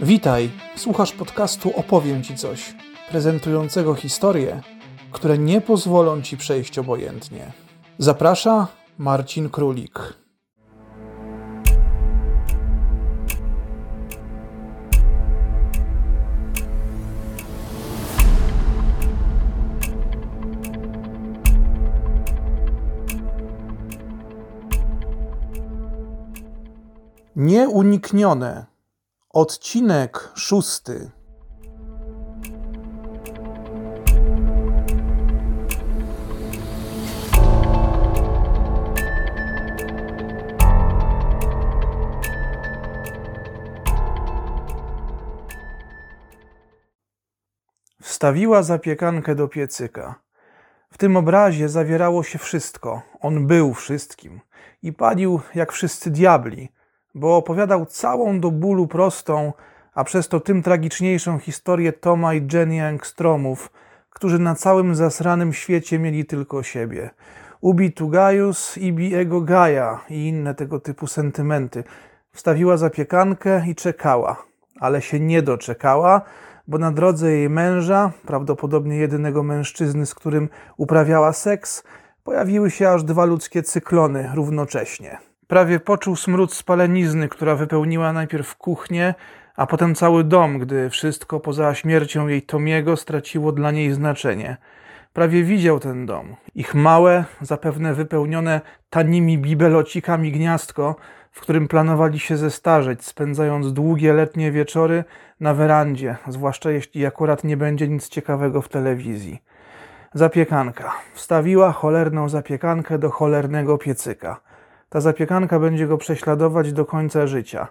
Witaj, słuchasz podcastu Opowiem Ci coś, prezentującego historie, które nie pozwolą Ci przejść obojętnie. Zaprasza Marcin Królik. Nieuniknione. Odcinek szósty. Wstawiła zapiekankę do piecyka. W tym obrazie zawierało się wszystko. On był wszystkim i palił jak wszyscy diabli bo opowiadał całą do bólu prostą, a przez to tym tragiczniejszą historię Toma i Jenny Angstromów, którzy na całym zasranym świecie mieli tylko siebie. Ubi tu Gaius, ibi ego Gaia i inne tego typu sentymenty. Wstawiła zapiekankę i czekała, ale się nie doczekała, bo na drodze jej męża, prawdopodobnie jedynego mężczyzny, z którym uprawiała seks, pojawiły się aż dwa ludzkie cyklony równocześnie. Prawie poczuł smród spalenizny, która wypełniła najpierw kuchnię, a potem cały dom, gdy wszystko poza śmiercią jej Tomiego straciło dla niej znaczenie. Prawie widział ten dom. Ich małe, zapewne wypełnione tanimi bibelocikami gniazdko, w którym planowali się zestarzeć, spędzając długie letnie wieczory na werandzie, zwłaszcza jeśli akurat nie będzie nic ciekawego w telewizji. Zapiekanka. Wstawiła cholerną zapiekankę do cholernego piecyka. Ta zapiekanka będzie go prześladować do końca życia.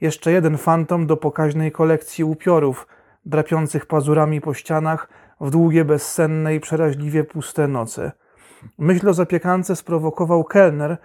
Jeszcze jeden fantom do pokaźnej kolekcji upiorów, drapiących pazurami po ścianach w długie, bezsenne i przeraźliwie puste noce. Myśl o zapiekance sprowokował kelner,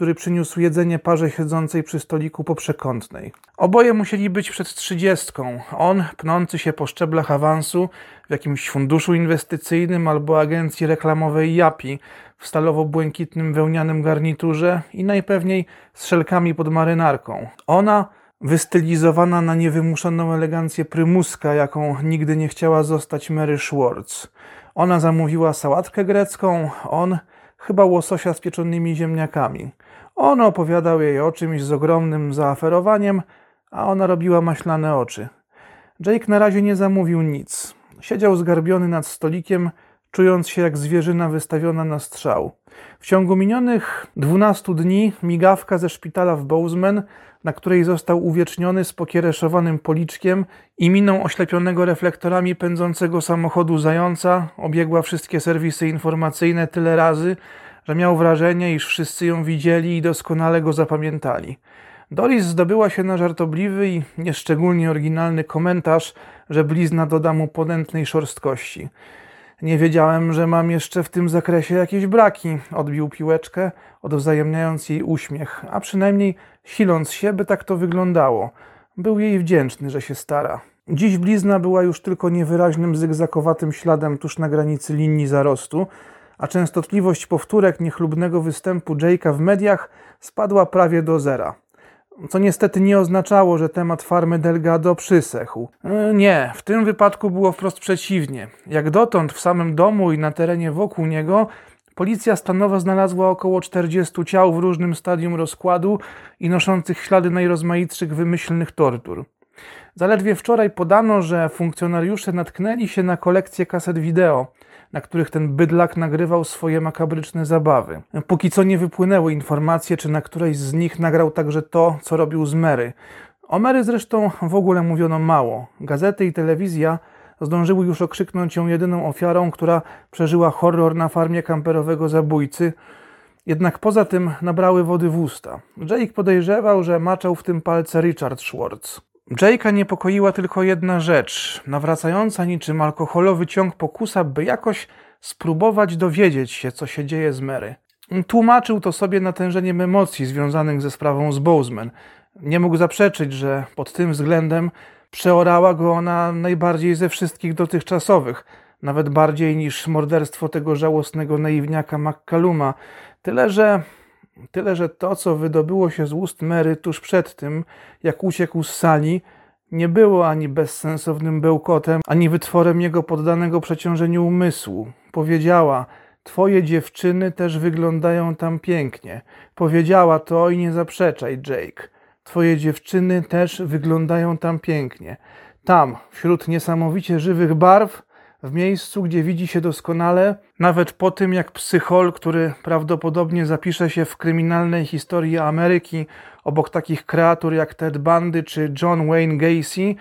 który przyniósł jedzenie parze siedzącej przy stoliku po przekątnej. Oboje musieli być przed trzydziestką. On, pnący się po szczeblach awansu w jakimś funduszu inwestycyjnym albo agencji reklamowej Japi, w stalowo-błękitnym wełnianym garniturze i najpewniej z szelkami pod marynarką. Ona, wystylizowana na niewymuszoną elegancję prymuska, jaką nigdy nie chciała zostać Mary Schwartz. Ona zamówiła sałatkę grecką, on chyba łososia z pieczonymi ziemniakami. On opowiadał jej o czymś z ogromnym zaaferowaniem, a ona robiła maślane oczy. Jake na razie nie zamówił nic. Siedział zgarbiony nad stolikiem, czując się jak zwierzyna wystawiona na strzał. W ciągu minionych 12 dni migawka ze szpitala w Bozeman, na której został uwieczniony z pokiereszowanym policzkiem i miną oślepionego reflektorami pędzącego samochodu zająca, obiegła wszystkie serwisy informacyjne tyle razy, że miał wrażenie, iż wszyscy ją widzieli i doskonale go zapamiętali. Doris zdobyła się na żartobliwy i nieszczególnie oryginalny komentarz, że blizna doda mu ponętnej szorstkości. Nie wiedziałem, że mam jeszcze w tym zakresie jakieś braki. Odbił piłeczkę, odwzajemniając jej uśmiech, a przynajmniej siląc się, by tak to wyglądało. Był jej wdzięczny, że się stara. Dziś blizna była już tylko niewyraźnym zygzakowatym śladem tuż na granicy linii zarostu, a częstotliwość powtórek niechlubnego występu Jake'a w mediach spadła prawie do zera co niestety nie oznaczało, że temat farmy Delgado przysechł. E, nie, w tym wypadku było wprost przeciwnie. Jak dotąd w samym domu i na terenie wokół niego policja stanowa znalazła około 40 ciał w różnym stadium rozkładu i noszących ślady najrozmaitszych wymyślnych tortur. Zaledwie wczoraj podano, że funkcjonariusze natknęli się na kolekcję kaset wideo – na których ten bydlak nagrywał swoje makabryczne zabawy. Póki co nie wypłynęły informacje, czy na którejś z nich nagrał także to, co robił z Mary. O Mary zresztą w ogóle mówiono mało. Gazety i telewizja zdążyły już okrzyknąć ją jedyną ofiarą, która przeżyła horror na farmie kamperowego zabójcy, jednak poza tym nabrały wody w usta. Jake podejrzewał, że maczał w tym palce Richard Schwartz. Jake'a niepokoiła tylko jedna rzecz, nawracająca niczym alkoholowy ciąg pokusa, by jakoś spróbować dowiedzieć się, co się dzieje z Mary. Tłumaczył to sobie natężeniem emocji związanych ze sprawą z Bozeman. Nie mógł zaprzeczyć, że pod tym względem przeorała go ona najbardziej ze wszystkich dotychczasowych, nawet bardziej niż morderstwo tego żałosnego naiwniaka McCalluma. Tyle, że Tyle, że to, co wydobyło się z ust Mary tuż przed tym, jak uciekł z sali, nie było ani bezsensownym bełkotem, ani wytworem jego poddanego przeciążeniu umysłu. Powiedziała: Twoje dziewczyny też wyglądają tam pięknie. Powiedziała to i nie zaprzeczaj, Jake. Twoje dziewczyny też wyglądają tam pięknie. Tam, wśród niesamowicie żywych barw, w miejscu, gdzie widzi się doskonale, nawet po tym, jak psychol, który prawdopodobnie zapisze się w kryminalnej historii Ameryki, obok takich kreatur jak Ted Bundy czy John Wayne Gacy,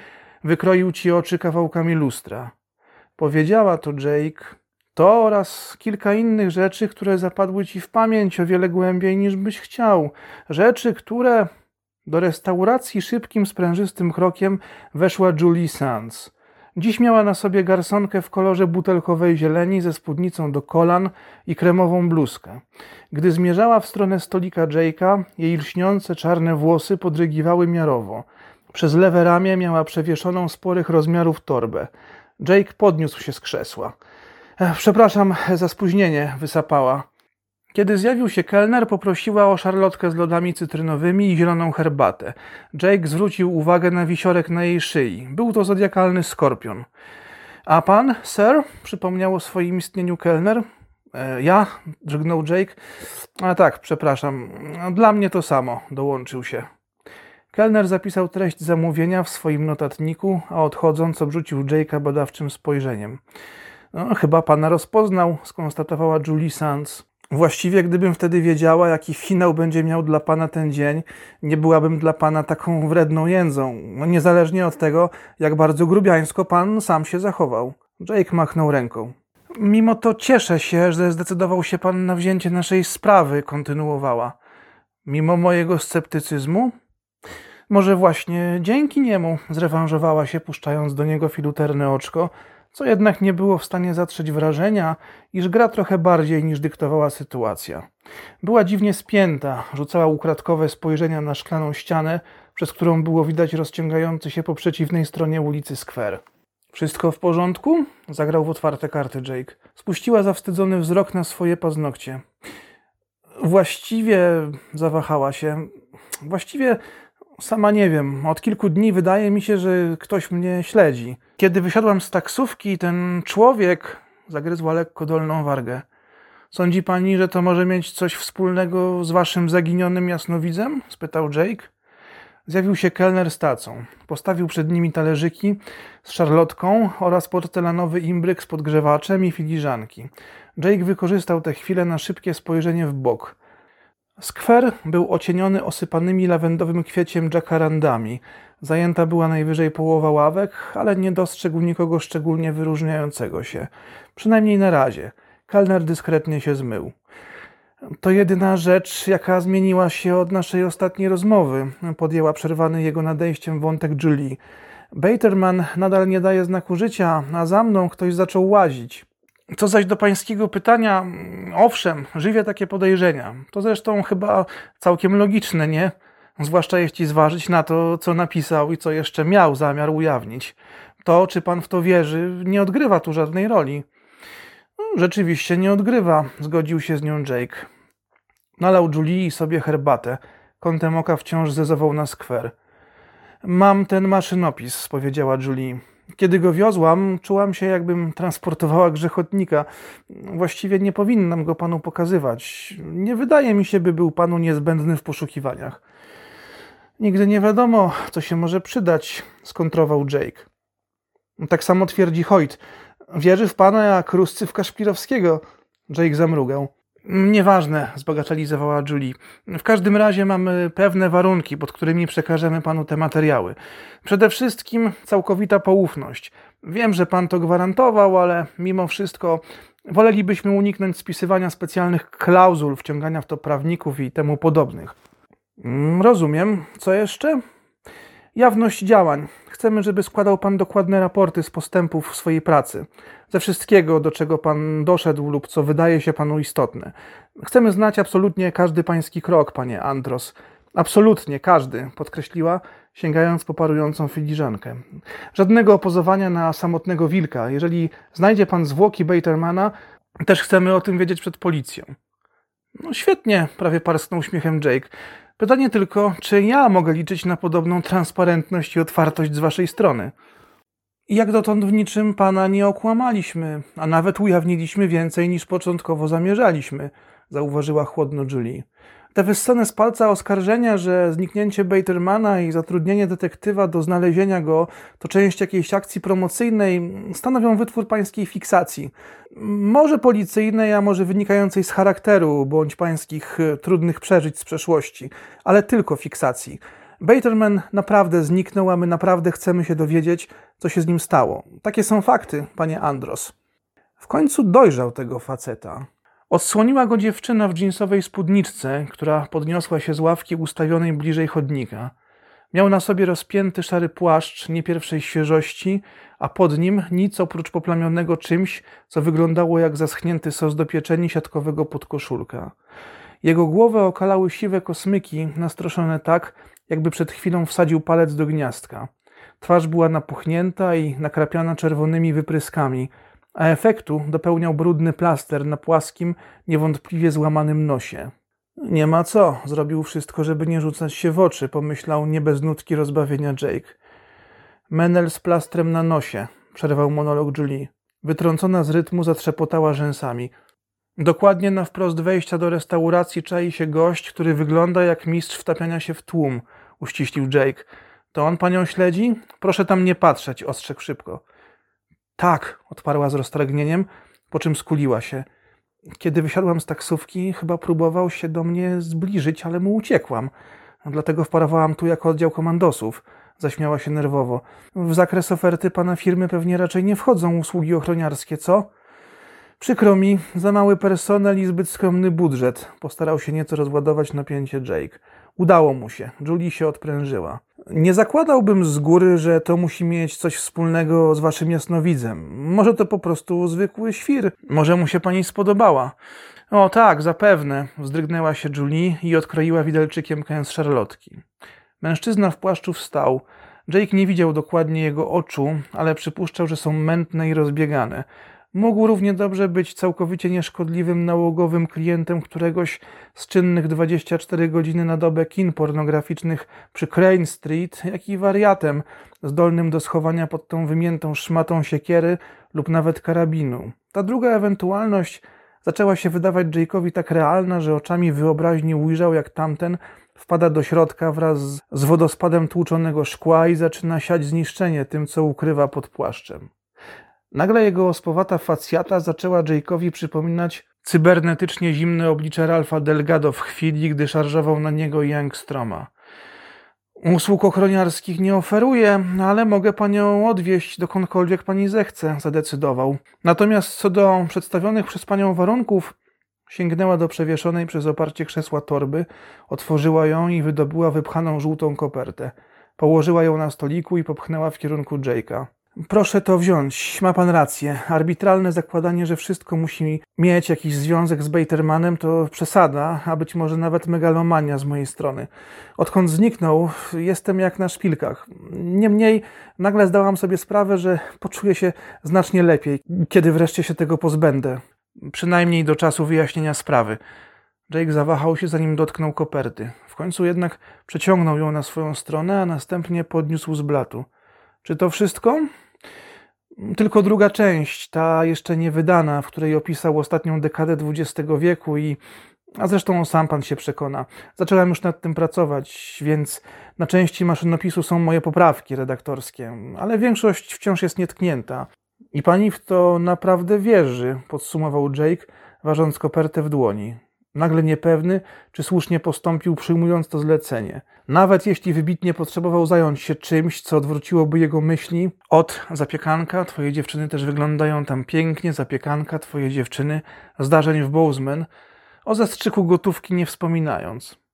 wykroił ci oczy kawałkami lustra. Powiedziała to Jake, to oraz kilka innych rzeczy, które zapadły ci w pamięć o wiele głębiej niż byś chciał. Rzeczy, które do restauracji szybkim, sprężystym krokiem weszła Julie Sands. Dziś miała na sobie garsonkę w kolorze butelkowej zieleni ze spódnicą do kolan i kremową bluzkę. Gdy zmierzała w stronę stolika Jake'a, jej lśniące czarne włosy podrygiwały miarowo. Przez lewe ramię miała przewieszoną sporych rozmiarów torbę. Jake podniósł się z krzesła. Przepraszam za spóźnienie, wysapała. Kiedy zjawił się kelner, poprosiła o szarlotkę z lodami cytrynowymi i zieloną herbatę. Jake zwrócił uwagę na wisiorek na jej szyi. Był to zodiakalny skorpion. A pan, sir? przypomniał o swoim istnieniu kelner. E, ja? drgnął Jake. A tak, przepraszam. Dla mnie to samo, dołączył się. Kelner zapisał treść zamówienia w swoim notatniku, a odchodząc obrzucił Jake'a badawczym spojrzeniem. No, chyba pana rozpoznał, skonstatowała Julie Sands. Właściwie, gdybym wtedy wiedziała, jaki finał będzie miał dla pana ten dzień, nie byłabym dla pana taką wredną jędzą. No, niezależnie od tego, jak bardzo grubiańsko pan sam się zachował. Jake machnął ręką. Mimo to cieszę się, że zdecydował się pan na wzięcie naszej sprawy, kontynuowała. Mimo mojego sceptycyzmu? Może właśnie dzięki niemu, zrewanżowała się, puszczając do niego filuterne oczko, co jednak nie było w stanie zatrzeć wrażenia, iż gra trochę bardziej niż dyktowała sytuacja. Była dziwnie spięta, rzucała ukradkowe spojrzenia na szklaną ścianę, przez którą było widać rozciągający się po przeciwnej stronie ulicy skwer. Wszystko w porządku? Zagrał w otwarte karty Jake. Spuściła zawstydzony wzrok na swoje paznokcie. Właściwie zawahała się. Właściwie Sama nie wiem. Od kilku dni wydaje mi się, że ktoś mnie śledzi. Kiedy wysiadłam z taksówki, ten człowiek zagryzła lekko dolną wargę. Sądzi pani, że to może mieć coś wspólnego z waszym zaginionym jasnowidzem? spytał Jake. Zjawił się kelner z tacą. Postawił przed nimi talerzyki z szarlotką oraz porcelanowy imbryk z podgrzewaczem i filiżanki. Jake wykorzystał tę chwilę na szybkie spojrzenie w bok. Skwer był ocieniony osypanymi lawendowym kwieciem jacarandami. Zajęta była najwyżej połowa ławek, ale nie dostrzegł nikogo szczególnie wyróżniającego się. Przynajmniej na razie. Kelner dyskretnie się zmył. To jedyna rzecz, jaka zmieniła się od naszej ostatniej rozmowy, podjęła przerwany jego nadejściem wątek Julie. Baterman nadal nie daje znaku życia, a za mną ktoś zaczął łazić. Co zaś do pańskiego pytania, owszem, żywię takie podejrzenia. To zresztą chyba całkiem logiczne, nie? Zwłaszcza jeśli zważyć na to, co napisał i co jeszcze miał zamiar ujawnić. To, czy pan w to wierzy, nie odgrywa tu żadnej roli. No, rzeczywiście nie odgrywa, zgodził się z nią Jake. Nalał Julii sobie herbatę. Kątem oka wciąż zezował na skwer. Mam ten maszynopis, powiedziała Julie. Kiedy go wiozłam, czułam się, jakbym transportowała grzechotnika. Właściwie nie powinnam go panu pokazywać. Nie wydaje mi się, by był panu niezbędny w poszukiwaniach. Nigdy nie wiadomo, co się może przydać, skontrował Jake. Tak samo twierdzi Hoyt. Wierzy w pana jak w Kaszpirowskiego. Jake zamrugał. Nieważne, zbagatelizowała Julie. W każdym razie mamy pewne warunki, pod którymi przekażemy panu te materiały. Przede wszystkim całkowita poufność. Wiem, że pan to gwarantował, ale mimo wszystko wolelibyśmy uniknąć spisywania specjalnych klauzul, wciągania w to prawników i temu podobnych. Mm, rozumiem. Co jeszcze? Jawność działań. Chcemy, żeby składał Pan dokładne raporty z postępów swojej pracy, ze wszystkiego, do czego Pan doszedł lub co wydaje się Panu istotne. Chcemy znać absolutnie każdy Pański krok, Panie Andros. Absolutnie każdy, podkreśliła, sięgając po parującą filiżankę. Żadnego opozowania na samotnego wilka. Jeżeli znajdzie Pan zwłoki Batermana, też chcemy o tym wiedzieć przed policją. No świetnie, prawie parsknął uśmiechem Jake. Pytanie tylko, czy ja mogę liczyć na podobną transparentność i otwartość z waszej strony? Jak dotąd w niczym pana nie okłamaliśmy, a nawet ujawniliśmy więcej niż początkowo zamierzaliśmy, zauważyła chłodno Julie. Te wyssane z palca oskarżenia, że zniknięcie Batermana i zatrudnienie detektywa do znalezienia go to część jakiejś akcji promocyjnej stanowią wytwór pańskiej fiksacji. Może policyjnej, a może wynikającej z charakteru bądź pańskich e, trudnych przeżyć z przeszłości, ale tylko fiksacji. Baterman naprawdę zniknął, a my naprawdę chcemy się dowiedzieć, co się z nim stało. Takie są fakty, panie Andros. W końcu dojrzał tego faceta. Odsłoniła go dziewczyna w dżinsowej spódniczce, która podniosła się z ławki ustawionej bliżej chodnika. Miał na sobie rozpięty szary płaszcz nie pierwszej świeżości, a pod nim nic oprócz poplamionego czymś, co wyglądało jak zaschnięty sos do pieczeni siatkowego podkoszulka. Jego głowę okalały siwe kosmyki, nastroszone tak, jakby przed chwilą wsadził palec do gniazdka. Twarz była napuchnięta i nakrapiana czerwonymi wypryskami – a efektu dopełniał brudny plaster na płaskim, niewątpliwie złamanym nosie. Nie ma co, zrobił wszystko, żeby nie rzucać się w oczy, pomyślał nie bez nutki rozbawienia Jake. Menel z plastrem na nosie, przerwał monolog Julie. Wytrącona z rytmu zatrzepotała rzęsami. Dokładnie na wprost wejścia do restauracji czai się gość, który wygląda jak mistrz wtapiania się w tłum, uściślił Jake. To on panią śledzi? Proszę tam nie patrzeć, ostrzegł szybko. Tak, odparła z roztargnieniem, po czym skuliła się. Kiedy wysiadłam z taksówki, chyba próbował się do mnie zbliżyć, ale mu uciekłam. Dlatego wparowałam tu jako oddział komandosów. Zaśmiała się nerwowo. W zakres oferty pana firmy pewnie raczej nie wchodzą usługi ochroniarskie, co? Przykro mi, za mały personel i zbyt skromny budżet. Postarał się nieco rozładować napięcie Jake. Udało mu się. Julie się odprężyła. Nie zakładałbym z góry, że to musi mieć coś wspólnego z waszym jasnowidzem. Może to po prostu zwykły świr. Może mu się pani spodobała. O tak, zapewne. Wzdrygnęła się Julie i odkroiła widelczykiem kęs szarlotki. Mężczyzna w płaszczu wstał. Jake nie widział dokładnie jego oczu, ale przypuszczał, że są mętne i rozbiegane. Mógł równie dobrze być całkowicie nieszkodliwym nałogowym klientem któregoś z czynnych 24 godziny na dobę kin pornograficznych przy Crane Street, jak i wariatem zdolnym do schowania pod tą wymiętą szmatą siekiery lub nawet karabinu. Ta druga ewentualność zaczęła się wydawać Jake'owi tak realna, że oczami wyobraźni ujrzał, jak tamten wpada do środka wraz z wodospadem tłuczonego szkła i zaczyna siać zniszczenie tym, co ukrywa pod płaszczem. Nagle jego ospowata facjata zaczęła Jake'owi przypominać cybernetycznie zimne oblicze Ralfa Delgado w chwili, gdy szarżował na niego Youngstroma. Usług ochroniarskich nie oferuję, ale mogę panią odwieźć dokądkolwiek pani zechce, zadecydował. Natomiast co do przedstawionych przez panią warunków, sięgnęła do przewieszonej przez oparcie krzesła torby, otworzyła ją i wydobyła wypchaną żółtą kopertę. Położyła ją na stoliku i popchnęła w kierunku Jake'a. Proszę to wziąć, ma pan rację. Arbitralne zakładanie, że wszystko musi mieć jakiś związek z Batermanem, to przesada, a być może nawet megalomania z mojej strony. Odkąd zniknął, jestem jak na szpilkach. Niemniej nagle zdałam sobie sprawę, że poczuję się znacznie lepiej, kiedy wreszcie się tego pozbędę. Przynajmniej do czasu wyjaśnienia sprawy. Jake zawahał się, zanim dotknął koperty. W końcu jednak przeciągnął ją na swoją stronę, a następnie podniósł z blatu. Czy to wszystko? Tylko druga część, ta jeszcze nie wydana, w której opisał ostatnią dekadę XX wieku i a zresztą sam pan się przekona. Zacząłem już nad tym pracować, więc na części maszynopisu są moje poprawki redaktorskie, ale większość wciąż jest nietknięta. I pani w to naprawdę wierzy, podsumował Jake, ważąc kopertę w dłoni nagle niepewny, czy słusznie postąpił, przyjmując to zlecenie. Nawet jeśli wybitnie potrzebował zająć się czymś, co odwróciłoby jego myśli od zapiekanka, twoje dziewczyny też wyglądają tam pięknie, zapiekanka, twoje dziewczyny, zdarzeń w Bozeman, o zastrzyku gotówki nie wspominając.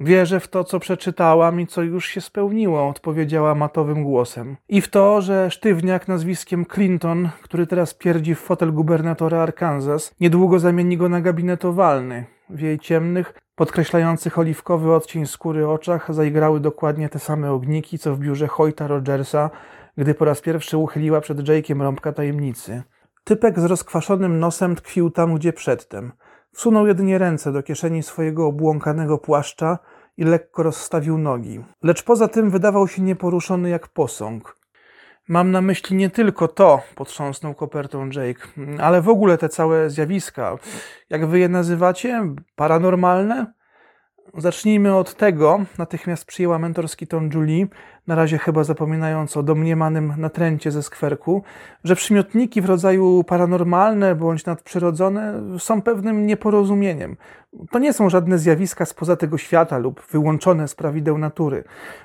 Wierzę w to, co przeczytałam i co już się spełniło, odpowiedziała matowym głosem. I w to, że sztywniak nazwiskiem Clinton, który teraz pierdzi w fotel gubernatora Arkansas, niedługo zamieni go na gabinetowalny. W jej ciemnych, podkreślających oliwkowy odcień skóry oczach zaigrały dokładnie te same ogniki, co w biurze Hoyta Rogersa, gdy po raz pierwszy uchyliła przed Jake'iem rąbka tajemnicy. Typek z rozkwaszonym nosem tkwił tam, gdzie przedtem – Wsunął jedynie ręce do kieszeni swojego obłąkanego płaszcza i lekko rozstawił nogi. Lecz poza tym wydawał się nieporuszony jak posąg. Mam na myśli nie tylko to, potrząsnął kopertą Jake, ale w ogóle te całe zjawiska. Jak wy je nazywacie? Paranormalne? Zacznijmy od tego, natychmiast przyjęła mentorski ton Julie, na razie chyba zapominając o domniemanym natręcie ze skwerku, że przymiotniki w rodzaju paranormalne bądź nadprzyrodzone są pewnym nieporozumieniem. To nie są żadne zjawiska spoza tego świata lub wyłączone z prawideł natury.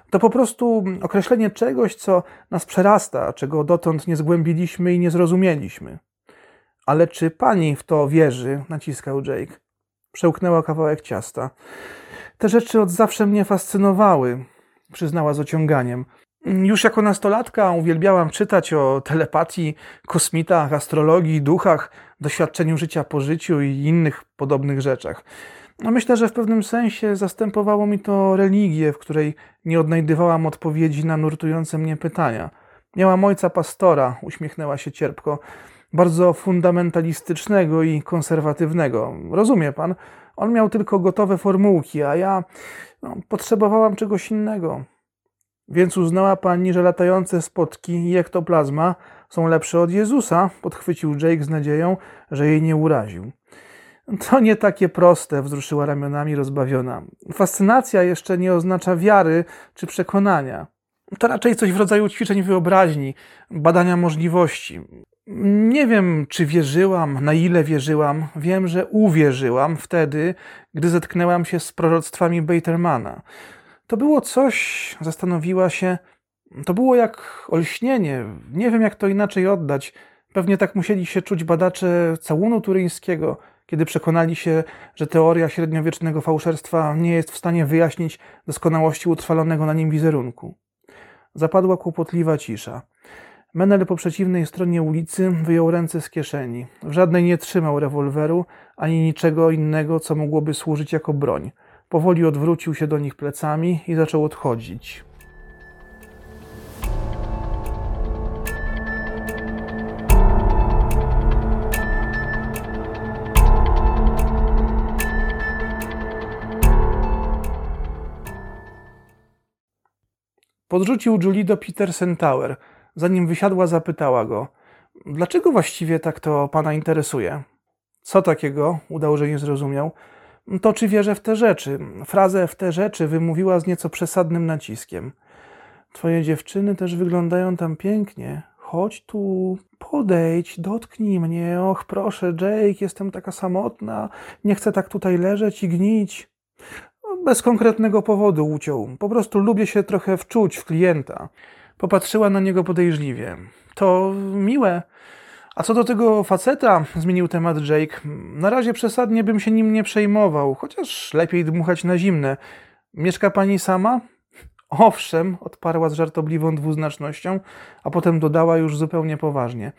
To po prostu określenie czegoś, co nas przerasta, czego dotąd nie zgłębiliśmy i nie zrozumieliśmy. Ale czy pani w to wierzy? naciskał Jake. Przełknęła kawałek ciasta. Te rzeczy od zawsze mnie fascynowały, przyznała z ociąganiem. Już jako nastolatka uwielbiałam czytać o telepatii, kosmitach, astrologii, duchach, doświadczeniu życia po życiu i innych podobnych rzeczach. No myślę, że w pewnym sensie zastępowało mi to religię, w której nie odnajdywałam odpowiedzi na nurtujące mnie pytania. Miałam ojca pastora, uśmiechnęła się cierpko, bardzo fundamentalistycznego i konserwatywnego. Rozumie pan? On miał tylko gotowe formułki, a ja no, potrzebowałam czegoś innego. Więc uznała pani, że latające spotki i ektoplazma są lepsze od Jezusa? Podchwycił Jake z nadzieją, że jej nie uraził. To nie takie proste, wzruszyła ramionami rozbawiona. Fascynacja jeszcze nie oznacza wiary czy przekonania. To raczej coś w rodzaju ćwiczeń wyobraźni, badania możliwości. Nie wiem, czy wierzyłam, na ile wierzyłam. Wiem, że uwierzyłam wtedy, gdy zetknęłam się z proroctwami Batermana. To było coś, zastanowiła się, to było jak olśnienie. Nie wiem, jak to inaczej oddać. Pewnie tak musieli się czuć badacze całunu turyńskiego, kiedy przekonali się, że teoria średniowiecznego fałszerstwa nie jest w stanie wyjaśnić doskonałości utrwalonego na nim wizerunku. Zapadła kłopotliwa cisza. Menel po przeciwnej stronie ulicy wyjął ręce z kieszeni. W żadnej nie trzymał rewolweru ani niczego innego, co mogłoby służyć jako broń. Powoli odwrócił się do nich plecami i zaczął odchodzić. Podrzucił Julie do Petersen Tower – Zanim wysiadła, zapytała go: Dlaczego właściwie tak to pana interesuje? Co takiego? Udał, że nie zrozumiał. To czy wierzę w te rzeczy? Frazę w te rzeczy wymówiła z nieco przesadnym naciskiem. Twoje dziewczyny też wyglądają tam pięknie. Chodź tu, podejdź, dotknij mnie. Och, proszę, Jake, jestem taka samotna. Nie chcę tak tutaj leżeć i gnić. Bez konkretnego powodu uciął. Po prostu lubię się trochę wczuć w klienta. Popatrzyła na niego podejrzliwie. To miłe. A co do tego faceta, zmienił temat Jake, na razie przesadnie bym się nim nie przejmował, chociaż lepiej dmuchać na zimne. Mieszka pani sama? Owszem, odparła z żartobliwą dwuznacznością, a potem dodała już zupełnie poważnie.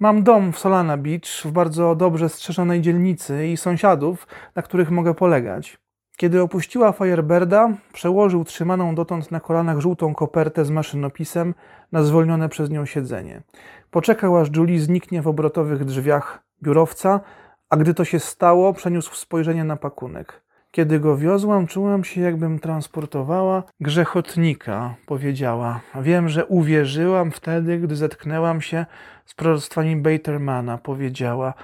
Mam dom w Solana Beach, w bardzo dobrze strzeżonej dzielnicy i sąsiadów, na których mogę polegać. Kiedy opuściła Firebirda, przełożył trzymaną dotąd na kolanach żółtą kopertę z maszynopisem na zwolnione przez nią siedzenie. Poczekał, aż Julie zniknie w obrotowych drzwiach biurowca, a gdy to się stało, przeniósł spojrzenie na pakunek. Kiedy go wiozłam, czułam się, jakbym transportowała grzechotnika, powiedziała. Wiem, że uwierzyłam wtedy, gdy zetknęłam się z proroctwami Batermana, powiedziała.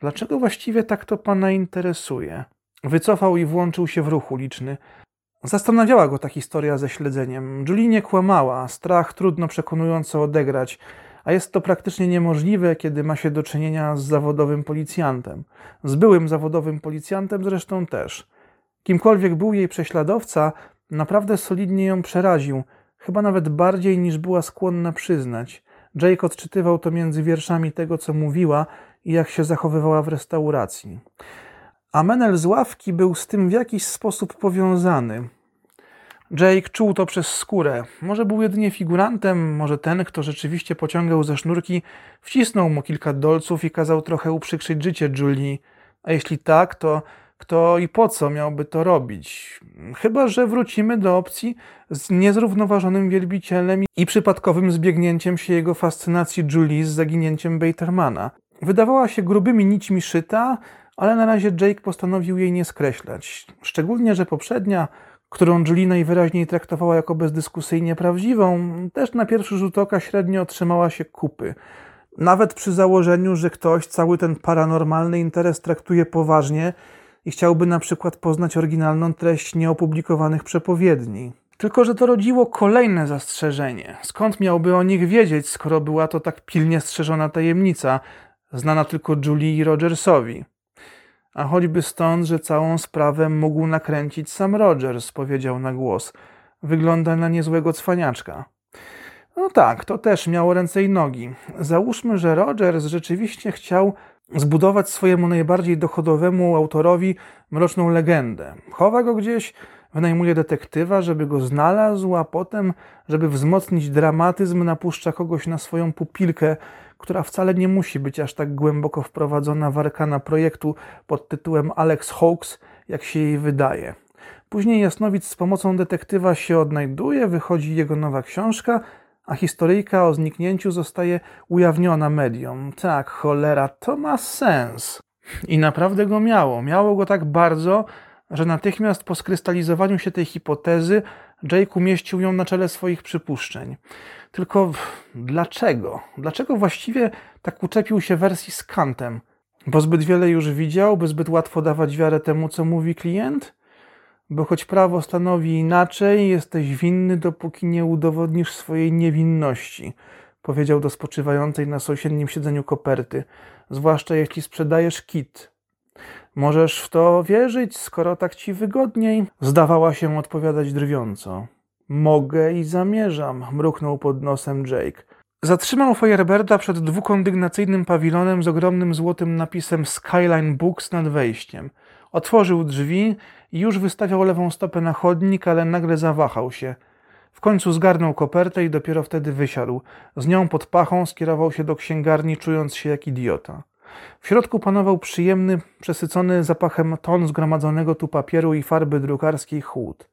Dlaczego właściwie tak to pana interesuje? Wycofał i włączył się w ruch uliczny. Zastanawiała go ta historia ze śledzeniem. Julie nie kłamała, strach trudno przekonująco odegrać, a jest to praktycznie niemożliwe, kiedy ma się do czynienia z zawodowym policjantem. Z byłym zawodowym policjantem zresztą też. Kimkolwiek był jej prześladowca, naprawdę solidnie ją przeraził, chyba nawet bardziej niż była skłonna przyznać. Jake odczytywał to między wierszami tego, co mówiła i jak się zachowywała w restauracji. A Menel z ławki był z tym w jakiś sposób powiązany. Jake czuł to przez skórę. Może był jedynie figurantem, może ten, kto rzeczywiście pociągał ze sznurki, wcisnął mu kilka dolców i kazał trochę uprzykrzyć życie Julie. A jeśli tak, to kto i po co miałby to robić? Chyba, że wrócimy do opcji z niezrównoważonym wielbicielem i przypadkowym zbiegnięciem się jego fascynacji Julie z zaginięciem Batermana. Wydawała się grubymi nićmi szyta, ale na razie Jake postanowił jej nie skreślać. Szczególnie, że poprzednia, którą Julie najwyraźniej traktowała jako bezdyskusyjnie prawdziwą, też na pierwszy rzut oka średnio otrzymała się kupy. Nawet przy założeniu, że ktoś cały ten paranormalny interes traktuje poważnie i chciałby na przykład poznać oryginalną treść nieopublikowanych przepowiedni. Tylko, że to rodziło kolejne zastrzeżenie. Skąd miałby o nich wiedzieć, skoro była to tak pilnie strzeżona tajemnica, znana tylko Julie i Rogersowi? A choćby stąd, że całą sprawę mógł nakręcić sam Rogers, powiedział na głos. Wygląda na niezłego cwaniaczka. No tak, to też miało ręce i nogi. Załóżmy, że Rogers rzeczywiście chciał zbudować swojemu najbardziej dochodowemu autorowi mroczną legendę. Chowa go gdzieś, wynajmuje detektywa, żeby go znalazł, a potem, żeby wzmocnić dramatyzm, napuszcza kogoś na swoją pupilkę, która wcale nie musi być aż tak głęboko wprowadzona w arkana projektu pod tytułem Alex Hawks, jak się jej wydaje. Później Jasnowic z pomocą detektywa się odnajduje, wychodzi jego nowa książka, a historyjka o zniknięciu zostaje ujawniona mediom. Tak, cholera, to ma sens. I naprawdę go miało. Miało go tak bardzo, że natychmiast po skrystalizowaniu się tej hipotezy Jake umieścił ją na czele swoich przypuszczeń. Tylko dlaczego? Dlaczego właściwie tak uczepił się wersji z Kantem? Bo zbyt wiele już widział, by zbyt łatwo dawać wiarę temu, co mówi klient? Bo choć prawo stanowi inaczej, jesteś winny, dopóki nie udowodnisz swojej niewinności, powiedział do spoczywającej na sąsiednim siedzeniu koperty, zwłaszcza jeśli sprzedajesz kit. Możesz w to wierzyć, skoro tak ci wygodniej, zdawała się odpowiadać drwiąco. Mogę i zamierzam, mruknął pod nosem Jake. Zatrzymał Fireberda przed dwukondygnacyjnym pawilonem z ogromnym złotym napisem Skyline Books nad wejściem. Otworzył drzwi i już wystawiał lewą stopę na chodnik, ale nagle zawahał się. W końcu zgarnął kopertę i dopiero wtedy wysiadł. Z nią pod pachą skierował się do księgarni, czując się jak idiota. W środku panował przyjemny, przesycony zapachem ton zgromadzonego tu papieru i farby drukarskiej chłód.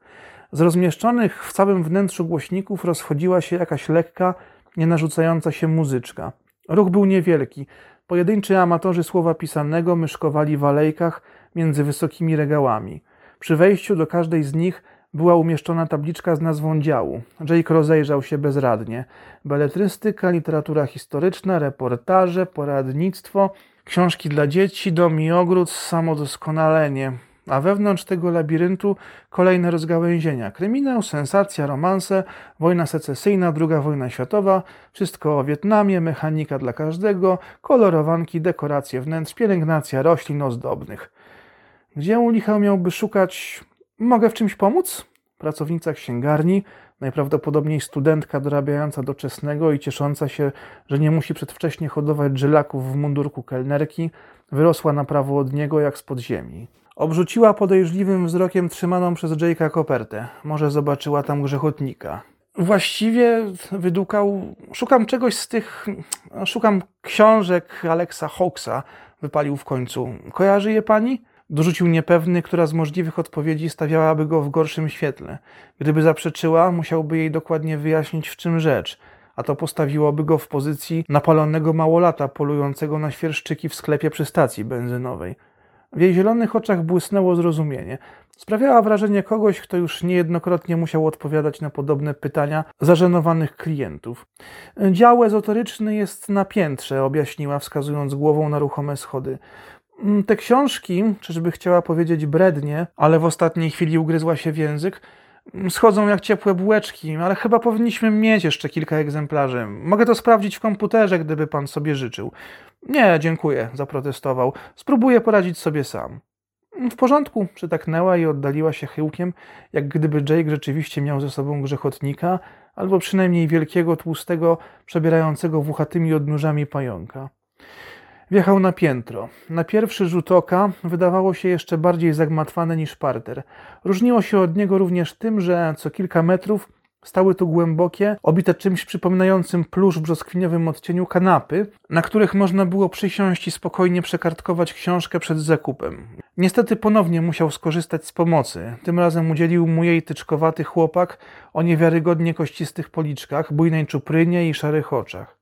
Z rozmieszczonych w całym wnętrzu głośników rozchodziła się jakaś lekka, nie narzucająca się muzyczka. Ruch był niewielki. Pojedynczy amatorzy słowa pisanego myszkowali w alejkach między wysokimi regałami. Przy wejściu do każdej z nich była umieszczona tabliczka z nazwą działu. Jake rozejrzał się bezradnie. Beletrystyka, literatura historyczna, reportaże, poradnictwo, książki dla dzieci, dom i ogród, samodoskonalenie. A wewnątrz tego labiryntu kolejne rozgałęzienia. Kryminał, sensacja, romanse, wojna secesyjna, druga wojna światowa, wszystko o Wietnamie, mechanika dla każdego, kolorowanki, dekoracje wnętrz, pielęgnacja roślin ozdobnych. Gdzie u licha miałby szukać Mogę w czymś pomóc? Pracownica księgarni, najprawdopodobniej studentka dorabiająca doczesnego i ciesząca się, że nie musi przedwcześnie hodować żelaków w mundurku kelnerki, wyrosła na prawo od niego jak z podziemi. Obrzuciła podejrzliwym wzrokiem trzymaną przez Jake'a kopertę. Może zobaczyła tam grzechotnika. Właściwie wydukał. Szukam czegoś z tych. Szukam książek Alexa Hawksa, wypalił w końcu. Kojarzy je pani? Dorzucił niepewny, która z możliwych odpowiedzi stawiałaby go w gorszym świetle. Gdyby zaprzeczyła, musiałby jej dokładnie wyjaśnić, w czym rzecz, a to postawiłoby go w pozycji napalonego małolata polującego na świerszczyki w sklepie przy stacji benzynowej. W jej zielonych oczach błysnęło zrozumienie. Sprawiała wrażenie kogoś, kto już niejednokrotnie musiał odpowiadać na podobne pytania zażenowanych klientów. Dział ezoteryczny jest na piętrze, objaśniła, wskazując głową na ruchome schody. Mm, te książki, czyżby chciała powiedzieć brednie, ale w ostatniej chwili ugryzła się w język, mm, schodzą jak ciepłe bułeczki, ale chyba powinniśmy mieć jeszcze kilka egzemplarzy. Mogę to sprawdzić w komputerze, gdyby pan sobie życzył. Nie, dziękuję, zaprotestował. Spróbuję poradzić sobie sam. Mm, w porządku, przytaknęła i oddaliła się chyłkiem, jak gdyby Jake rzeczywiście miał ze sobą grzechotnika, albo przynajmniej wielkiego, tłustego, przebierającego włochatymi odnóżami pająka. Wjechał na piętro. Na pierwszy rzut oka wydawało się jeszcze bardziej zagmatwane niż parter. Różniło się od niego również tym, że co kilka metrów stały tu głębokie, obite czymś przypominającym plusz w brzoskwiniowym odcieniu kanapy, na których można było przysiąść i spokojnie przekartkować książkę przed zakupem. Niestety ponownie musiał skorzystać z pomocy. Tym razem udzielił mu jej tyczkowaty chłopak o niewiarygodnie kościstych policzkach, bujnej czuprynie i szarych oczach.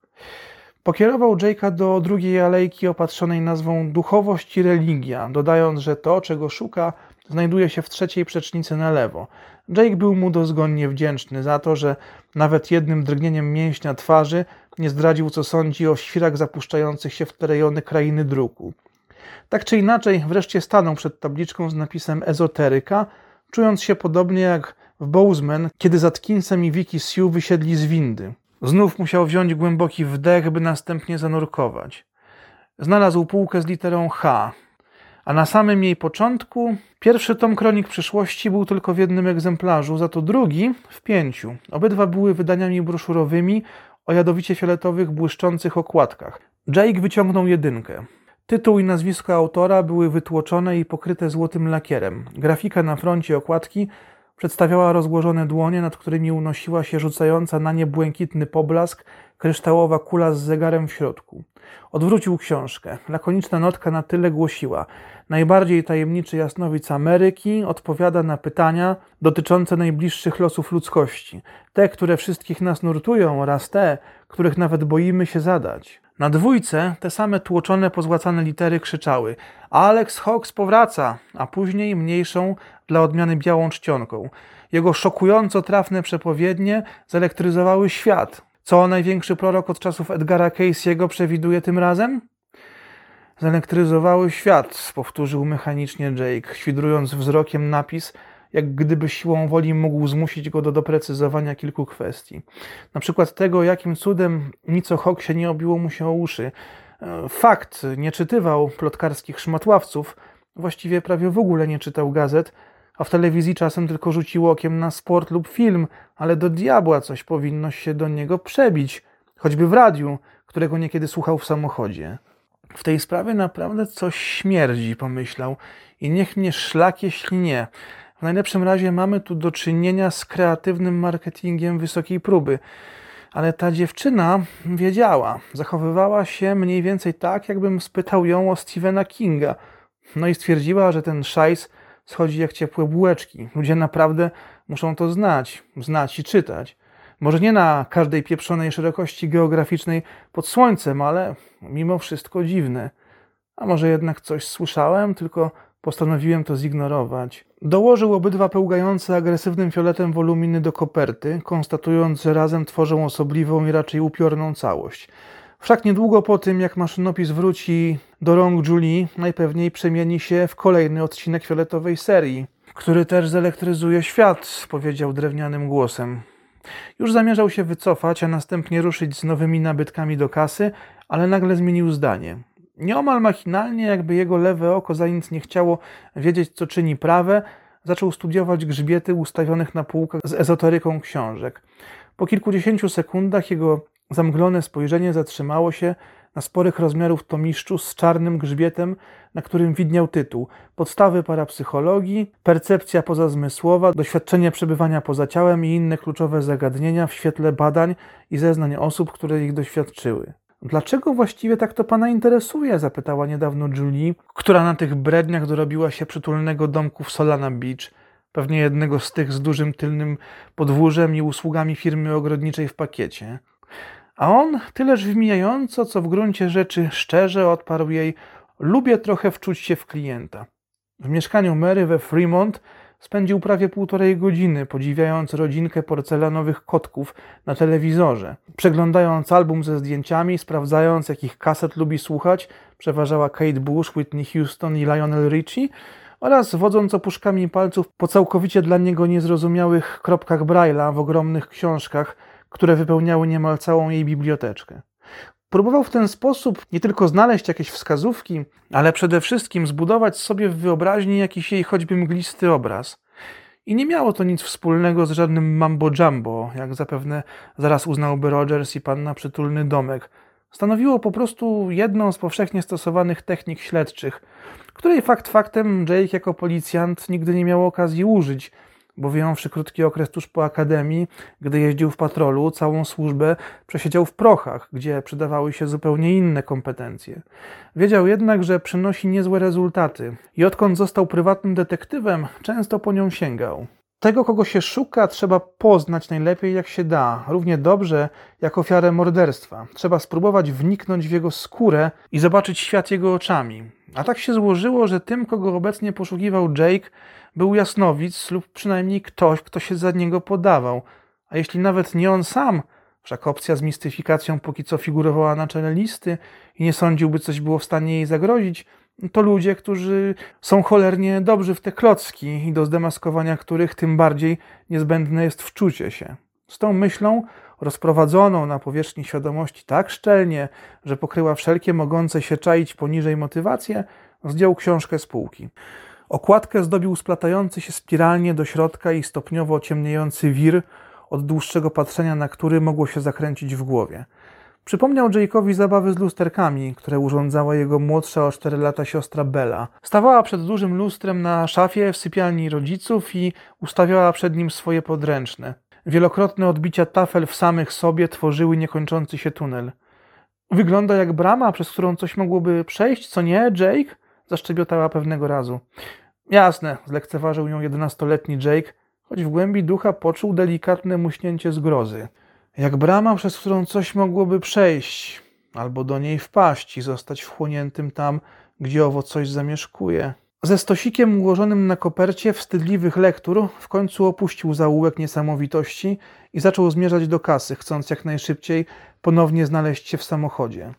Pokierował Jake'a do drugiej alejki opatrzonej nazwą Duchowość i Religia, dodając, że to, czego szuka, znajduje się w trzeciej przecznicy na lewo. Jake był mu dozgonnie wdzięczny za to, że nawet jednym drgnieniem mięśnia twarzy nie zdradził, co sądzi o świrach zapuszczających się w te rejony krainy druku. Tak czy inaczej, wreszcie stanął przed tabliczką z napisem ezoteryka, czując się podobnie jak w Bozeman, kiedy z Atkinsem i Vicky Sue wysiedli z windy. Znów musiał wziąć głęboki wdech, by następnie zanurkować. Znalazł półkę z literą H, a na samym jej początku pierwszy tom Kronik Przyszłości był tylko w jednym egzemplarzu, za to drugi w pięciu. Obydwa były wydaniami broszurowymi o jadowicie fioletowych, błyszczących okładkach. Jake wyciągnął jedynkę. Tytuł i nazwisko autora były wytłoczone i pokryte złotym lakierem. Grafika na froncie okładki przedstawiała rozłożone dłonie, nad którymi unosiła się rzucająca na nie błękitny poblask kryształowa kula z zegarem w środku. Odwrócił książkę. Lakoniczna notka na tyle głosiła: Najbardziej tajemniczy jasnowic Ameryki odpowiada na pytania dotyczące najbliższych losów ludzkości, te, które wszystkich nas nurtują, oraz te, których nawet boimy się zadać. Na dwójce te same tłoczone, pozłacane litery krzyczały: Alex Hawks powraca, a później mniejszą dla odmiany białą czcionką. Jego szokująco trafne przepowiednie zelektryzowały świat. Co największy prorok od czasów Edgara Casey'ego przewiduje tym razem? Zelektryzowały świat, powtórzył mechanicznie Jake, świdrując wzrokiem napis, jak gdyby siłą woli mógł zmusić go do doprecyzowania kilku kwestii. Na przykład tego, jakim cudem nic o Hawksie nie obiło mu się o uszy. E, fakt, nie czytywał plotkarskich szmatławców, właściwie prawie w ogóle nie czytał gazet, a w telewizji czasem tylko rzucił okiem na sport lub film, ale do diabła coś powinno się do niego przebić, choćby w radiu, którego niekiedy słuchał w samochodzie. W tej sprawie naprawdę coś śmierdzi, pomyślał, i niech mnie szlak, jeśli nie. W najlepszym razie mamy tu do czynienia z kreatywnym marketingiem wysokiej próby. Ale ta dziewczyna wiedziała, zachowywała się mniej więcej tak, jakbym spytał ją o Stephena Kinga. No i stwierdziła, że ten szajs schodzi jak ciepłe bułeczki. Ludzie naprawdę muszą to znać, znać i czytać. Może nie na każdej pieprzonej szerokości geograficznej pod słońcem, ale mimo wszystko dziwne. A może jednak coś słyszałem, tylko postanowiłem to zignorować. Dołożył obydwa pełgające agresywnym fioletem woluminy do koperty, konstatując, że razem tworzą osobliwą i raczej upiorną całość. Wszak niedługo po tym, jak maszynopis wróci do rąk Julie, najpewniej przemieni się w kolejny odcinek fioletowej serii, który też zelektryzuje świat, powiedział drewnianym głosem. Już zamierzał się wycofać, a następnie ruszyć z nowymi nabytkami do kasy, ale nagle zmienił zdanie. Nieomal machinalnie, jakby jego lewe oko za nic nie chciało wiedzieć, co czyni prawe, zaczął studiować grzbiety ustawionych na półkach z ezoteryką książek. Po kilkudziesięciu sekundach jego zamglone spojrzenie zatrzymało się na sporych rozmiarów tomiszczu z czarnym grzbietem, na którym widniał tytuł Podstawy parapsychologii, percepcja pozazmysłowa, doświadczenie przebywania poza ciałem i inne kluczowe zagadnienia w świetle badań i zeznań osób, które ich doświadczyły. Dlaczego właściwie tak to pana interesuje? zapytała niedawno Julie, która na tych bredniach dorobiła się przytulnego domku w Solana Beach, pewnie jednego z tych z dużym tylnym podwórzem i usługami firmy ogrodniczej w pakiecie. A on tyleż wymijająco, co w gruncie rzeczy szczerze odparł jej: Lubię trochę wczuć się w klienta. W mieszkaniu Mary we Fremont spędził prawie półtorej godziny, podziwiając rodzinkę porcelanowych kotków na telewizorze. Przeglądając album ze zdjęciami, sprawdzając jakich kaset lubi słuchać, przeważała Kate Bush, Whitney Houston i Lionel Richie, oraz wodząc opuszkami palców po całkowicie dla niego niezrozumiałych kropkach Braille'a w ogromnych książkach, które wypełniały niemal całą jej biblioteczkę. Próbował w ten sposób nie tylko znaleźć jakieś wskazówki, ale przede wszystkim zbudować sobie w wyobraźni jakiś jej choćby mglisty obraz. I nie miało to nic wspólnego z żadnym mambo-jumbo, jak zapewne zaraz uznałby Rogers i panna przytulny domek. Stanowiło po prostu jedną z powszechnie stosowanych technik śledczych, której fakt faktem Jake jako policjant nigdy nie miał okazji użyć – bo wyjąwszy krótki okres tuż po akademii, gdy jeździł w patrolu, całą służbę przesiedział w prochach, gdzie przydawały się zupełnie inne kompetencje. Wiedział jednak, że przynosi niezłe rezultaty i odkąd został prywatnym detektywem, często po nią sięgał. Tego, kogo się szuka, trzeba poznać najlepiej jak się da, równie dobrze jak ofiarę morderstwa. Trzeba spróbować wniknąć w jego skórę i zobaczyć świat jego oczami. A tak się złożyło, że tym, kogo obecnie poszukiwał Jake, był jasnowic lub przynajmniej ktoś, kto się za niego podawał. A jeśli nawet nie on sam, wszak opcja z mistyfikacją póki co figurowała na czele listy i nie sądził, by coś było w stanie jej zagrozić, to ludzie, którzy są cholernie dobrzy w te klocki i do zdemaskowania których tym bardziej niezbędne jest wczucie się. Z tą myślą, rozprowadzoną na powierzchni świadomości tak szczelnie, że pokryła wszelkie mogące się czaić poniżej motywacje, zdjął książkę z półki. Okładkę zdobił splatający się spiralnie do środka i stopniowo ciemniejący wir, od dłuższego patrzenia na który mogło się zakręcić w głowie. Przypomniał Jake'owi zabawy z lusterkami, które urządzała jego młodsza o 4 lata siostra Bella. Stawała przed dużym lustrem na szafie w sypialni rodziców i ustawiała przed nim swoje podręczne. Wielokrotne odbicia tafel w samych sobie tworzyły niekończący się tunel. Wygląda jak brama, przez którą coś mogłoby przejść, co nie, Jake? Zaszczebiotała pewnego razu. Jasne, zlekceważył ją jedenastoletni Jake, choć w głębi ducha poczuł delikatne muśnięcie zgrozy. Jak brama, przez którą coś mogłoby przejść, albo do niej wpaść i zostać wchłoniętym tam, gdzie owo coś zamieszkuje. Ze stosikiem ułożonym na kopercie wstydliwych lektur w końcu opuścił zaułek niesamowitości i zaczął zmierzać do kasy, chcąc jak najszybciej ponownie znaleźć się w samochodzie.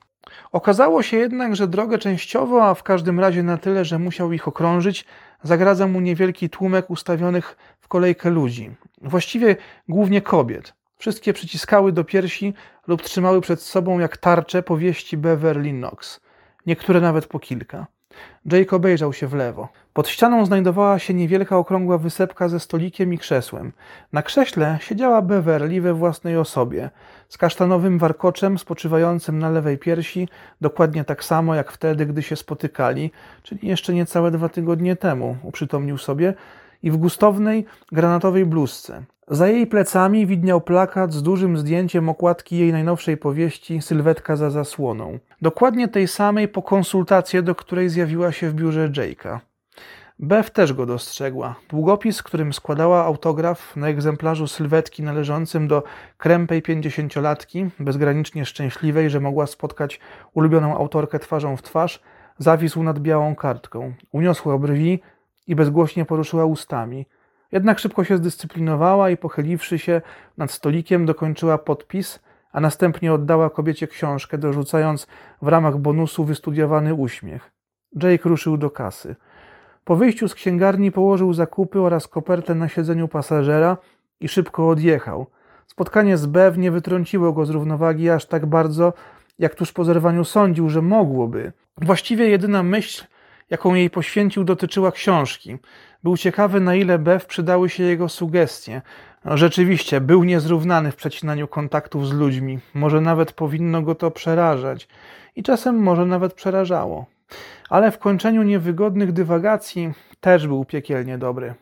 Okazało się jednak, że drogę częściowo, a w każdym razie na tyle, że musiał ich okrążyć, zagradza mu niewielki tłumek ustawionych w kolejkę ludzi. Właściwie głównie kobiet. Wszystkie przyciskały do piersi lub trzymały przed sobą jak tarcze powieści Beverly Knox. Niektóre nawet po kilka. Jake obejrzał się w lewo. Pod ścianą znajdowała się niewielka okrągła wysepka ze stolikiem i krzesłem. Na krześle siedziała Beverly we własnej osobie, z kasztanowym warkoczem spoczywającym na lewej piersi, dokładnie tak samo jak wtedy, gdy się spotykali, czyli jeszcze niecałe dwa tygodnie temu, uprzytomnił sobie, i w gustownej, granatowej bluzce. Za jej plecami widniał plakat z dużym zdjęciem okładki jej najnowszej powieści Sylwetka za zasłoną. Dokładnie tej samej po konsultację, do której zjawiła się w biurze Jake'a. Bev też go dostrzegła. Długopis, którym składała autograf na egzemplarzu sylwetki należącym do krępej pięćdziesięciolatki, bezgranicznie szczęśliwej, że mogła spotkać ulubioną autorkę twarzą w twarz, zawisł nad białą kartką. Uniosła brwi i bezgłośnie poruszyła ustami – jednak szybko się zdyscyplinowała i pochyliwszy się nad stolikiem, dokończyła podpis, a następnie oddała kobiecie książkę, dorzucając w ramach bonusu wystudiowany uśmiech. Jake ruszył do kasy. Po wyjściu z księgarni położył zakupy oraz kopertę na siedzeniu pasażera i szybko odjechał. Spotkanie z Bev nie wytrąciło go z równowagi aż tak bardzo, jak tuż po zerwaniu sądził, że mogłoby. Właściwie jedyna myśl, jaką jej poświęcił, dotyczyła książki. Był ciekawy, na ile Bev przydały się jego sugestie. No, rzeczywiście, był niezrównany w przecinaniu kontaktów z ludźmi. Może nawet powinno go to przerażać. I czasem może nawet przerażało. Ale w kończeniu niewygodnych dywagacji też był piekielnie dobry.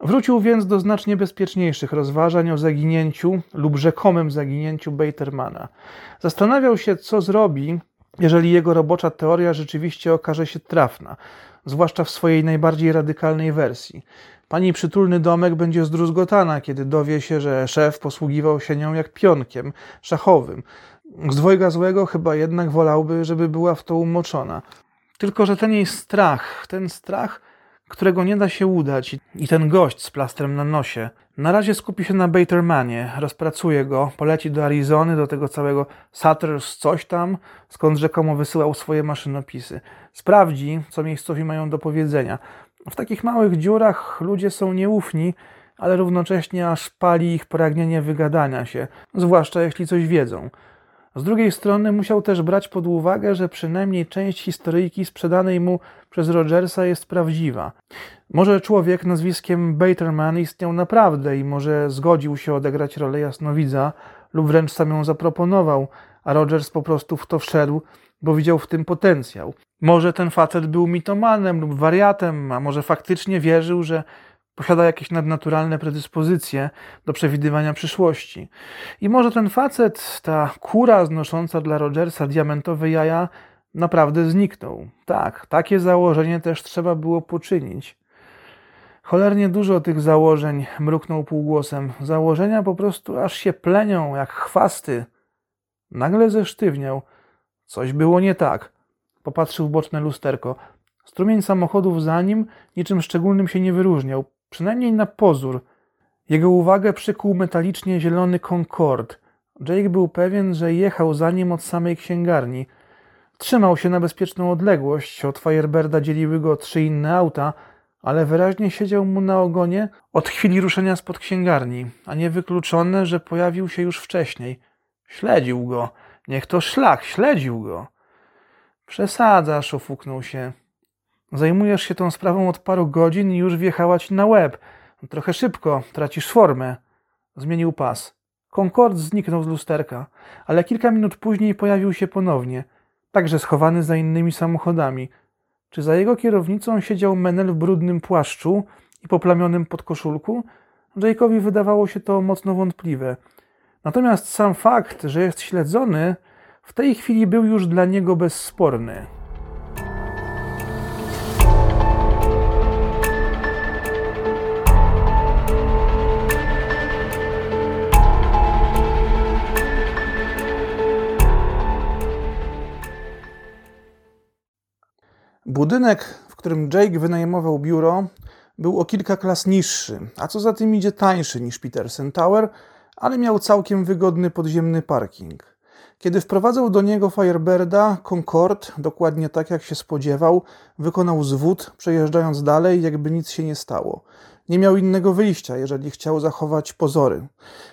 Wrócił więc do znacznie bezpieczniejszych rozważań o zaginięciu lub rzekomym zaginięciu Batermana. Zastanawiał się, co zrobi, jeżeli jego robocza teoria rzeczywiście okaże się trafna, zwłaszcza w swojej najbardziej radykalnej wersji. Pani przytulny domek będzie zdruzgotana, kiedy dowie się, że szef posługiwał się nią jak pionkiem szachowym. Z dwojga złego chyba jednak wolałby, żeby była w to umoczona. Tylko, że ten jej strach, ten strach którego nie da się udać i ten gość z plastrem na nosie. Na razie skupi się na Batermanie, rozpracuje go, poleci do Arizony, do tego całego Sutters coś tam, skąd rzekomo wysyłał swoje maszynopisy. Sprawdzi, co miejscowi mają do powiedzenia. W takich małych dziurach ludzie są nieufni, ale równocześnie aż pali ich pragnienie wygadania się, zwłaszcza jeśli coś wiedzą. Z drugiej strony musiał też brać pod uwagę, że przynajmniej część historyjki sprzedanej mu przez Rogersa jest prawdziwa. Może człowiek nazwiskiem Baterman istniał naprawdę i może zgodził się odegrać rolę jasnowidza lub wręcz sam ją zaproponował, a Rogers po prostu w to wszedł, bo widział w tym potencjał. Może ten facet był mitomanem lub wariatem, a może faktycznie wierzył, że posiada jakieś nadnaturalne predyspozycje do przewidywania przyszłości. I może ten facet, ta kura znosząca dla Rogersa diamentowe jaja, naprawdę zniknął. Tak, takie założenie też trzeba było poczynić. Cholernie dużo tych założeń, mruknął półgłosem. Założenia po prostu aż się plenią, jak chwasty. Nagle zesztywniał. Coś było nie tak. Popatrzył w boczne lusterko. Strumień samochodów za nim niczym szczególnym się nie wyróżniał, przynajmniej na pozór. Jego uwagę przykuł metalicznie zielony Concorde. Jake był pewien, że jechał za nim od samej księgarni. Trzymał się na bezpieczną odległość, od Firebirda dzieliły go trzy inne auta, ale wyraźnie siedział mu na ogonie od chwili ruszenia spod księgarni, a nie wykluczone, że pojawił się już wcześniej. Śledził go. Niech to szlak, śledził go. Przesadzasz, ofuknął się. Zajmujesz się tą sprawą od paru godzin i już wjechała ci na łeb. Trochę szybko, tracisz formę. Zmienił pas. Concord zniknął z lusterka, ale kilka minut później pojawił się ponownie, także schowany za innymi samochodami. Czy za jego kierownicą siedział Menel w brudnym płaszczu i poplamionym podkoszulku? Jake'owi wydawało się to mocno wątpliwe. Natomiast sam fakt, że jest śledzony, w tej chwili był już dla niego bezsporny. Budynek, w którym Jake wynajmował biuro, był o kilka klas niższy, a co za tym idzie tańszy niż Petersen Tower, ale miał całkiem wygodny podziemny parking. Kiedy wprowadzał do niego Firebirda, Concorde, dokładnie tak jak się spodziewał, wykonał zwód, przejeżdżając dalej, jakby nic się nie stało. Nie miał innego wyjścia, jeżeli chciał zachować pozory.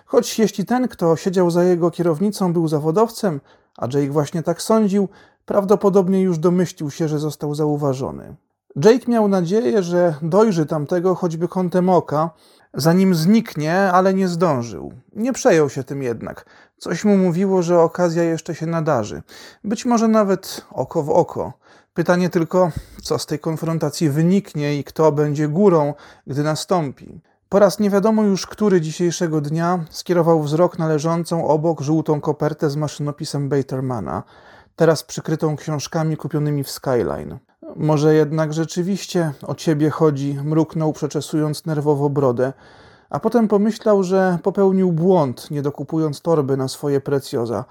Choć jeśli ten, kto siedział za jego kierownicą, był zawodowcem, a Jake właśnie tak sądził, prawdopodobnie już domyślił się, że został zauważony. Jake miał nadzieję, że dojrzy tamtego choćby kątem oka, zanim zniknie, ale nie zdążył. Nie przejął się tym jednak. Coś mu mówiło, że okazja jeszcze się nadarzy. Być może nawet oko w oko. Pytanie tylko, co z tej konfrontacji wyniknie i kto będzie górą, gdy nastąpi. Po raz nie wiadomo już który dzisiejszego dnia skierował wzrok na leżącą obok żółtą kopertę z maszynopisem Batermana, teraz przykrytą książkami kupionymi w Skyline. Może jednak rzeczywiście o ciebie chodzi, mruknął, przeczesując nerwowo brodę, a potem pomyślał, że popełnił błąd, nie dokupując torby na swoje precjoza.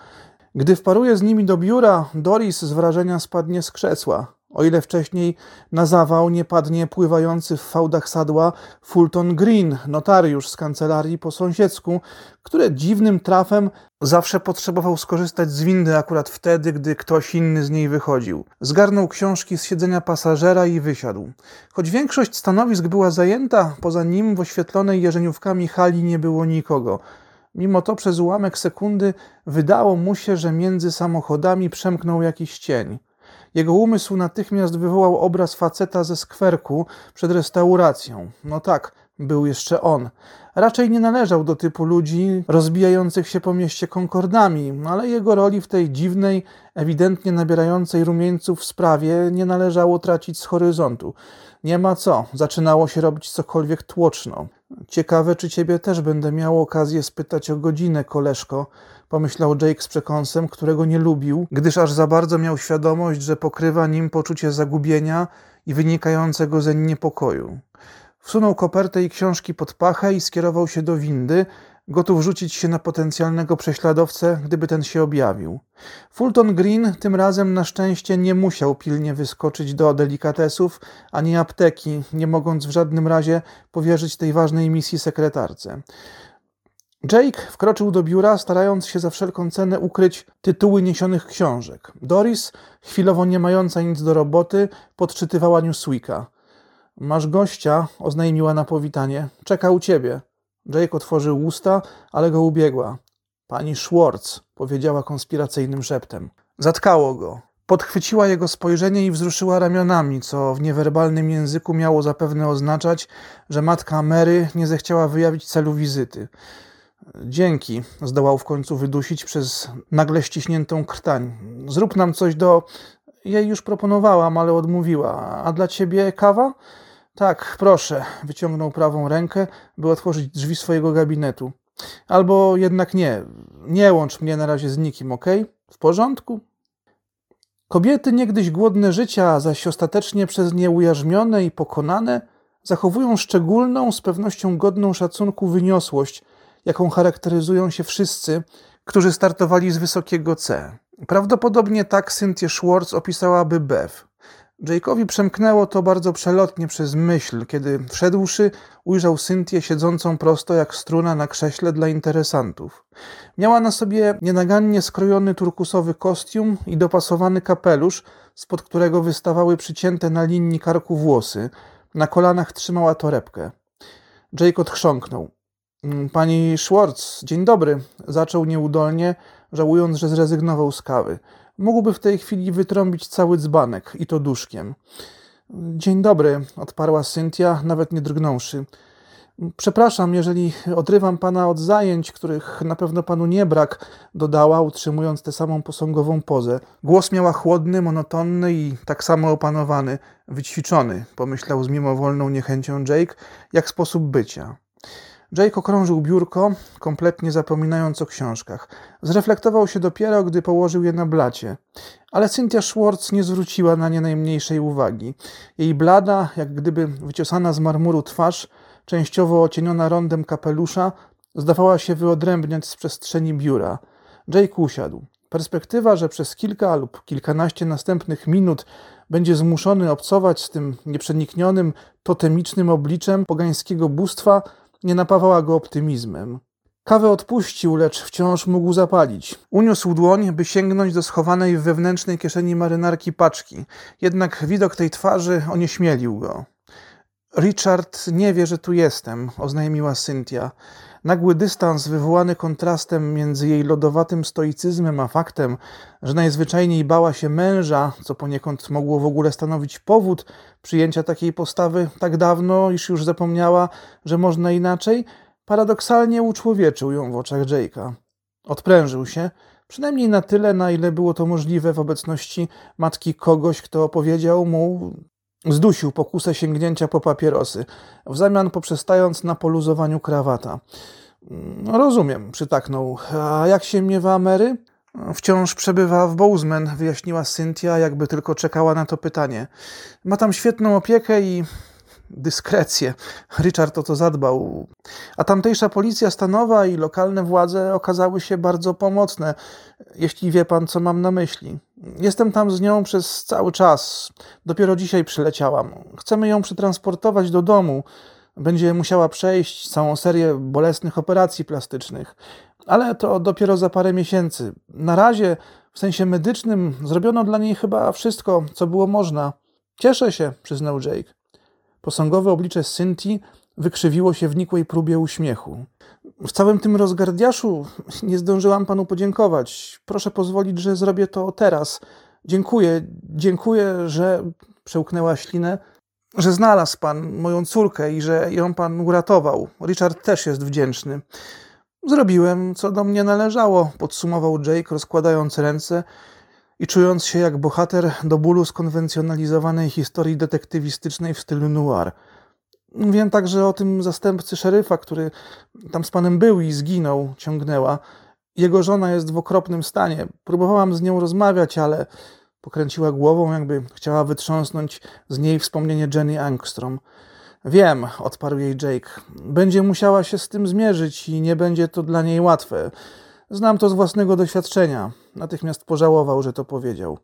Gdy wparuje z nimi do biura, Doris z wrażenia spadnie z krzesła. O ile wcześniej na zawał nie padnie pływający w fałdach sadła Fulton Green, notariusz z kancelarii po sąsiedzku, który dziwnym trafem zawsze potrzebował skorzystać z windy akurat wtedy, gdy ktoś inny z niej wychodził. Zgarnął książki z siedzenia pasażera i wysiadł. Choć większość stanowisk była zajęta, poza nim w oświetlonej jeżeniówkami hali nie było nikogo. Mimo to przez ułamek sekundy wydało mu się, że między samochodami przemknął jakiś cień. Jego umysł natychmiast wywołał obraz faceta ze skwerku przed restauracją. No tak, był jeszcze on. Raczej nie należał do typu ludzi rozbijających się po mieście konkordami, ale jego roli w tej dziwnej, ewidentnie nabierającej rumieńców sprawie nie należało tracić z horyzontu. Nie ma co, zaczynało się robić cokolwiek tłoczno. Ciekawe, czy ciebie też będę miał okazję spytać o godzinę, koleżko, pomyślał Jake z przekąsem, którego nie lubił, gdyż aż za bardzo miał świadomość, że pokrywa nim poczucie zagubienia i wynikającego zeń niepokoju. Wsunął kopertę i książki pod pachę i skierował się do windy, gotów rzucić się na potencjalnego prześladowcę, gdyby ten się objawił. Fulton Green tym razem na szczęście nie musiał pilnie wyskoczyć do delikatesów ani apteki, nie mogąc w żadnym razie powierzyć tej ważnej misji sekretarce. Jake wkroczył do biura, starając się za wszelką cenę ukryć tytuły niesionych książek. Doris, chwilowo nie mająca nic do roboty, podczytywała Newsweeka. Masz gościa, oznajmiła na powitanie. Czeka u ciebie. Jake otworzył usta, ale go ubiegła. Pani Schwartz, powiedziała konspiracyjnym szeptem. Zatkało go. Podchwyciła jego spojrzenie i wzruszyła ramionami, co w niewerbalnym języku miało zapewne oznaczać, że matka Mary nie zechciała wyjawić celu wizyty. Dzięki, zdołał w końcu wydusić przez nagle ściśniętą krtań. Zrób nam coś do. Jej już proponowałam, ale odmówiła. A dla ciebie kawa? Tak, proszę, wyciągnął prawą rękę, by otworzyć drzwi swojego gabinetu. Albo jednak nie, nie łącz mnie na razie z nikim, ok? W porządku? Kobiety niegdyś głodne życia, zaś ostatecznie przez nie ujarzmione i pokonane, zachowują szczególną, z pewnością godną szacunku wyniosłość, jaką charakteryzują się wszyscy, którzy startowali z wysokiego C. Prawdopodobnie tak Cynthia Schwartz opisałaby Bev. Jake'owi przemknęło to bardzo przelotnie przez myśl, kiedy wszedłszy ujrzał Cynthię siedzącą prosto jak struna na krześle dla interesantów. Miała na sobie nienagannie skrojony turkusowy kostium i dopasowany kapelusz, spod którego wystawały przycięte na linii karku włosy. Na kolanach trzymała torebkę. Jake odchrząknął. Mm, pani Schwartz, dzień dobry, zaczął nieudolnie, żałując, że zrezygnował z kawy. Mógłby w tej chwili wytrąbić cały dzbanek i to duszkiem. Dzień dobry, odparła Cynthia, nawet nie drgnąwszy. Przepraszam, jeżeli odrywam pana od zajęć, których na pewno panu nie brak, dodała, utrzymując tę samą posągową pozę. Głos miała chłodny, monotonny i tak samo opanowany, wyćwiczony, pomyślał z mimowolną niechęcią Jake, jak sposób bycia. Jake okrążył biurko, kompletnie zapominając o książkach. Zreflektował się dopiero, gdy położył je na blacie. Ale Cynthia Schwartz nie zwróciła na nie najmniejszej uwagi. Jej blada, jak gdyby wyciosana z marmuru twarz, częściowo ocieniona rondem kapelusza, zdawała się wyodrębniać z przestrzeni biura. Jake usiadł. Perspektywa, że przez kilka lub kilkanaście następnych minut będzie zmuszony obcować z tym nieprzeniknionym, totemicznym obliczem pogańskiego bóstwa, nie napawała go optymizmem. Kawę odpuścił, lecz wciąż mógł zapalić. Uniósł dłoń, by sięgnąć do schowanej w wewnętrznej kieszeni marynarki paczki. Jednak widok tej twarzy onieśmielił go. Richard nie wie, że tu jestem, oznajmiła Cynthia. Nagły dystans wywołany kontrastem między jej lodowatym stoicyzmem a faktem, że najzwyczajniej bała się męża, co poniekąd mogło w ogóle stanowić powód przyjęcia takiej postawy tak dawno, iż już zapomniała, że można inaczej, paradoksalnie uczłowieczył ją w oczach Jake'a. Odprężył się, przynajmniej na tyle, na ile było to możliwe w obecności matki kogoś, kto opowiedział mu, Zdusił pokusę sięgnięcia po papierosy, w zamian poprzestając na poluzowaniu krawata. No, rozumiem, przytaknął. A jak się miewa Mary? Wciąż przebywa w Bozeman, wyjaśniła Cynthia, jakby tylko czekała na to pytanie. Ma tam świetną opiekę i dyskrecję. Richard o to zadbał. A tamtejsza policja stanowa i lokalne władze okazały się bardzo pomocne, jeśli wie pan, co mam na myśli. Jestem tam z nią przez cały czas. Dopiero dzisiaj przyleciałam. Chcemy ją przetransportować do domu. Będzie musiała przejść całą serię bolesnych operacji plastycznych. Ale to dopiero za parę miesięcy. Na razie, w sensie medycznym, zrobiono dla niej chyba wszystko, co było można. Cieszę się, przyznał Jake. Posągowe oblicze Cynthii wykrzywiło się w nikłej próbie uśmiechu. W całym tym rozgardiaszu nie zdążyłam panu podziękować. Proszę pozwolić, że zrobię to teraz. Dziękuję, dziękuję, że przełknęła ślinę, że znalazł pan moją córkę i że ją pan uratował. Richard też jest wdzięczny. Zrobiłem, co do mnie należało, podsumował Jake, rozkładając ręce i czując się jak bohater do bólu skonwencjonalizowanej historii detektywistycznej w stylu noir. Wiem także o tym zastępcy szeryfa, który tam z panem był i zginął, ciągnęła. Jego żona jest w okropnym stanie. Próbowałam z nią rozmawiać, ale pokręciła głową, jakby chciała wytrząsnąć z niej wspomnienie Jenny Angstrom. Wiem, odparł jej Jake. Będzie musiała się z tym zmierzyć i nie będzie to dla niej łatwe. Znam to z własnego doświadczenia. Natychmiast pożałował, że to powiedział.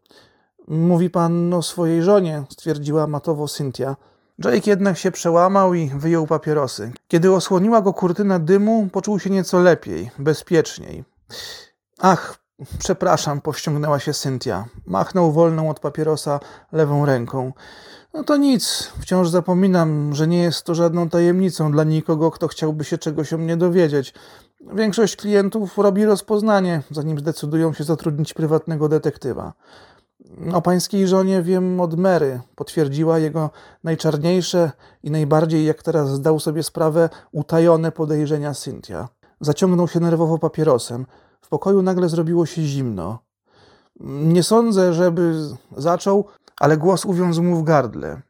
Mówi pan o swojej żonie, stwierdziła matowo Cynthia. Jake jednak się przełamał i wyjął papierosy. Kiedy osłoniła go kurtyna dymu, poczuł się nieco lepiej, bezpieczniej. Ach, przepraszam, powściągnęła się Cynthia. Machnął wolną od papierosa lewą ręką. No to nic, wciąż zapominam, że nie jest to żadną tajemnicą dla nikogo, kto chciałby się czegoś o mnie dowiedzieć. Większość klientów robi rozpoznanie, zanim zdecydują się zatrudnić prywatnego detektywa. O pańskiej żonie wiem od Mary, potwierdziła jego najczarniejsze i najbardziej, jak teraz zdał sobie sprawę, utajone podejrzenia Cynthia. Zaciągnął się nerwowo papierosem. W pokoju nagle zrobiło się zimno. Nie sądzę, żeby zaczął, ale głos uwiązł mu w gardle.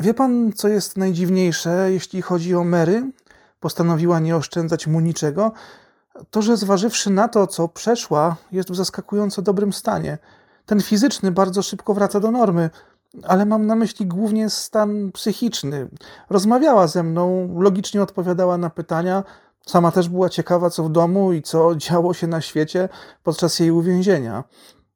Wie pan, co jest najdziwniejsze, jeśli chodzi o Mary? Postanowiła nie oszczędzać mu niczego. To, że zważywszy na to, co przeszła, jest w zaskakująco dobrym stanie. Ten fizyczny bardzo szybko wraca do normy, ale mam na myśli głównie stan psychiczny. Rozmawiała ze mną, logicznie odpowiadała na pytania, sama też była ciekawa, co w domu i co działo się na świecie podczas jej uwięzienia.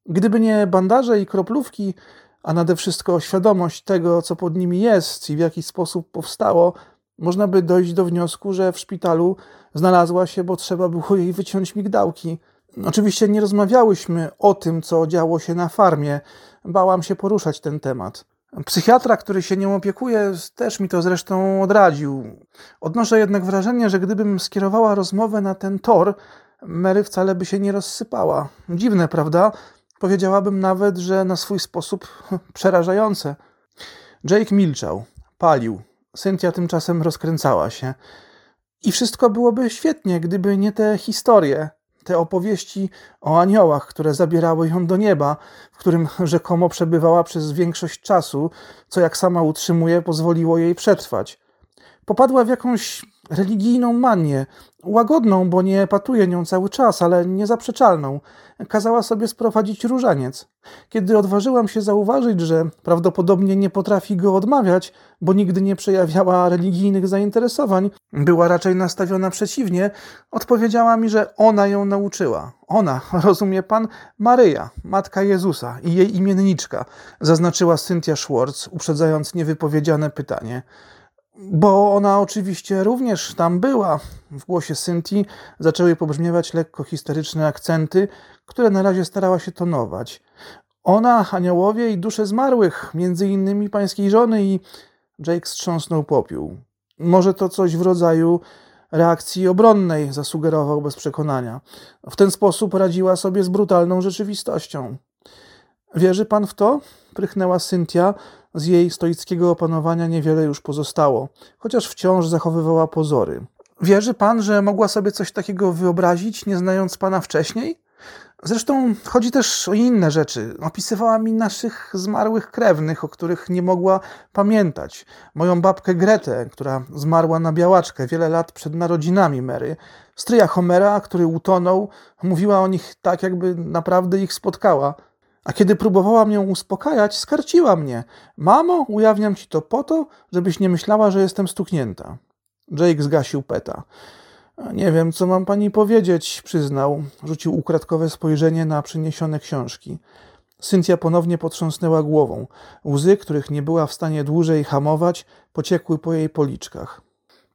Gdyby nie bandaże i kroplówki, a nade wszystko świadomość tego, co pod nimi jest i w jaki sposób powstało, można by dojść do wniosku, że w szpitalu znalazła się, bo trzeba było jej wyciąć migdałki. Oczywiście nie rozmawiałyśmy o tym, co działo się na farmie. Bałam się poruszać ten temat. Psychiatra, który się nią opiekuje, też mi to zresztą odradził. Odnoszę jednak wrażenie, że gdybym skierowała rozmowę na ten tor, Mary wcale by się nie rozsypała. Dziwne, prawda? Powiedziałabym nawet, że na swój sposób przerażające. Jake milczał, palił. Cynthia tymczasem rozkręcała się. I wszystko byłoby świetnie, gdyby nie te historie, te opowieści o aniołach, które zabierały ją do nieba, w którym rzekomo przebywała przez większość czasu, co jak sama utrzymuje, pozwoliło jej przetrwać. Popadła w jakąś religijną manię, łagodną, bo nie patuje nią cały czas, ale niezaprzeczalną. Kazała sobie sprowadzić różaniec. Kiedy odważyłam się zauważyć, że prawdopodobnie nie potrafi go odmawiać, bo nigdy nie przejawiała religijnych zainteresowań, była raczej nastawiona przeciwnie, odpowiedziała mi, że ona ją nauczyła. Ona, rozumie pan, Maryja, matka Jezusa i jej imienniczka, zaznaczyła Cynthia Schwartz, uprzedzając niewypowiedziane pytanie. Bo ona oczywiście również tam była. W głosie Cynthii zaczęły pobrzmiewać lekko historyczne akcenty, które na razie starała się tonować. Ona, aniołowie i dusze zmarłych, między innymi pańskiej żony i... Jake strząsnął popiół. Może to coś w rodzaju reakcji obronnej, zasugerował bez przekonania. W ten sposób radziła sobie z brutalną rzeczywistością. Wierzy pan w to? Prychnęła Cynthia, z jej stoickiego opanowania niewiele już pozostało, chociaż wciąż zachowywała pozory. Wierzy pan, że mogła sobie coś takiego wyobrazić, nie znając pana wcześniej? Zresztą chodzi też o inne rzeczy. Opisywała mi naszych zmarłych krewnych, o których nie mogła pamiętać. Moją babkę Gretę, która zmarła na białaczkę wiele lat przed narodzinami Mary. Stryja Homera, który utonął, mówiła o nich tak, jakby naprawdę ich spotkała. A kiedy próbowałam ją uspokajać, skarciła mnie. Mamo, ujawniam ci to po to, żebyś nie myślała, że jestem stuknięta. Jake zgasił peta. Nie wiem, co mam pani powiedzieć, przyznał. Rzucił ukradkowe spojrzenie na przyniesione książki. Cynthia ponownie potrząsnęła głową. Łzy, których nie była w stanie dłużej hamować, pociekły po jej policzkach.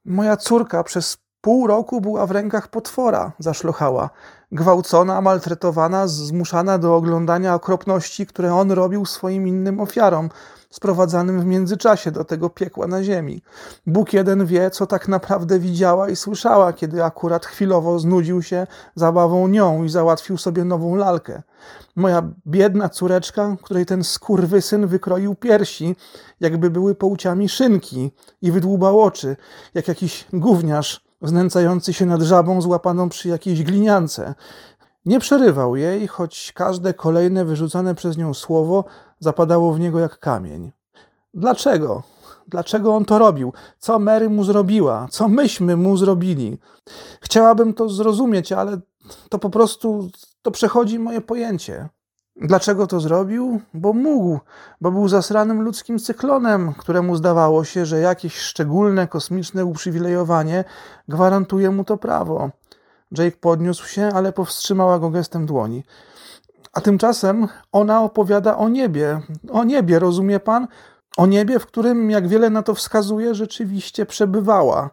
Moja córka przez pół roku była w rękach potwora, zaszlochała gwałcona, maltretowana, zmuszana do oglądania okropności, które on robił swoim innym ofiarom, sprowadzanym w międzyczasie do tego piekła na ziemi. Bóg jeden wie, co tak naprawdę widziała i słyszała, kiedy akurat chwilowo znudził się zabawą nią i załatwił sobie nową lalkę. Moja biedna córeczka, której ten skurwysyn wykroił piersi, jakby były połciami szynki i wydłubał oczy, jak jakiś gówniarz, znęcający się nad żabą złapaną przy jakiejś gliniance. Nie przerywał jej, choć każde kolejne wyrzucane przez nią słowo zapadało w niego jak kamień. Dlaczego? Dlaczego on to robił? Co Mary mu zrobiła? Co myśmy mu zrobili? Chciałabym to zrozumieć, ale to po prostu to przechodzi moje pojęcie. Dlaczego to zrobił? Bo mógł, bo był zasranym ludzkim cyklonem, któremu zdawało się, że jakieś szczególne kosmiczne uprzywilejowanie gwarantuje mu to prawo. Jake podniósł się, ale powstrzymała go gestem dłoni. A tymczasem ona opowiada o niebie. O niebie, rozumie pan? O niebie, w którym, jak wiele na to wskazuje, rzeczywiście przebywała.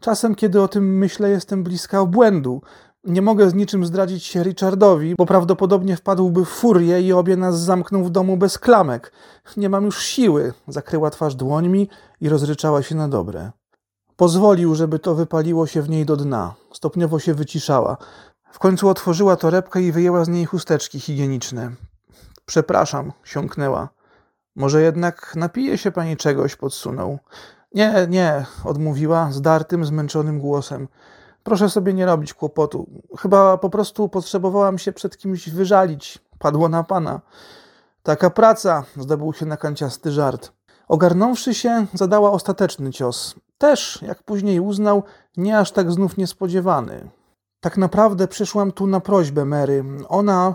Czasem, kiedy o tym myślę, jestem bliska obłędu. Nie mogę z niczym zdradzić się Richardowi, bo prawdopodobnie wpadłby w furię i obie nas zamknął w domu bez klamek. Nie mam już siły. Zakryła twarz dłońmi i rozryczała się na dobre. Pozwolił, żeby to wypaliło się w niej do dna. Stopniowo się wyciszała. W końcu otworzyła torebkę i wyjęła z niej chusteczki higieniczne. Przepraszam, siąknęła. Może jednak napije się pani czegoś, podsunął. Nie, nie, odmówiła zdartym, zmęczonym głosem. Proszę sobie nie robić kłopotu. Chyba po prostu potrzebowałam się przed kimś wyżalić. Padło na pana. Taka praca, zdobył się na kanciasty żart. Ogarnąwszy się, zadała ostateczny cios. Też, jak później uznał, nie aż tak znów niespodziewany. Tak naprawdę przyszłam tu na prośbę Mary. Ona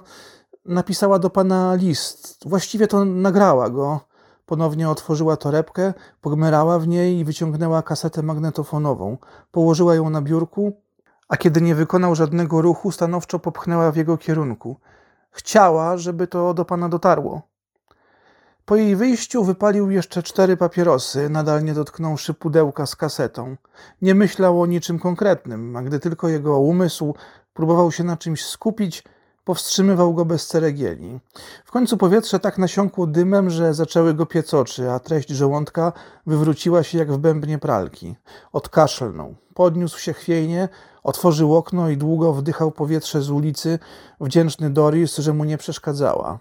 napisała do pana list. Właściwie to nagrała go. Ponownie otworzyła torebkę, pogmerała w niej i wyciągnęła kasetę magnetofonową. Położyła ją na biurku, a kiedy nie wykonał żadnego ruchu, stanowczo popchnęła w jego kierunku. Chciała, żeby to do pana dotarło. Po jej wyjściu wypalił jeszcze cztery papierosy, nadal nie dotknąwszy pudełka z kasetą. Nie myślał o niczym konkretnym, a gdy tylko jego umysł próbował się na czymś skupić, powstrzymywał go bez ceregieli. W końcu powietrze tak nasiąkło dymem, że zaczęły go piec oczy, a treść żołądka wywróciła się jak w bębnie pralki. Odkaszlnął, podniósł się chwiejnie, otworzył okno i długo wdychał powietrze z ulicy, wdzięczny Doris, że mu nie przeszkadzała.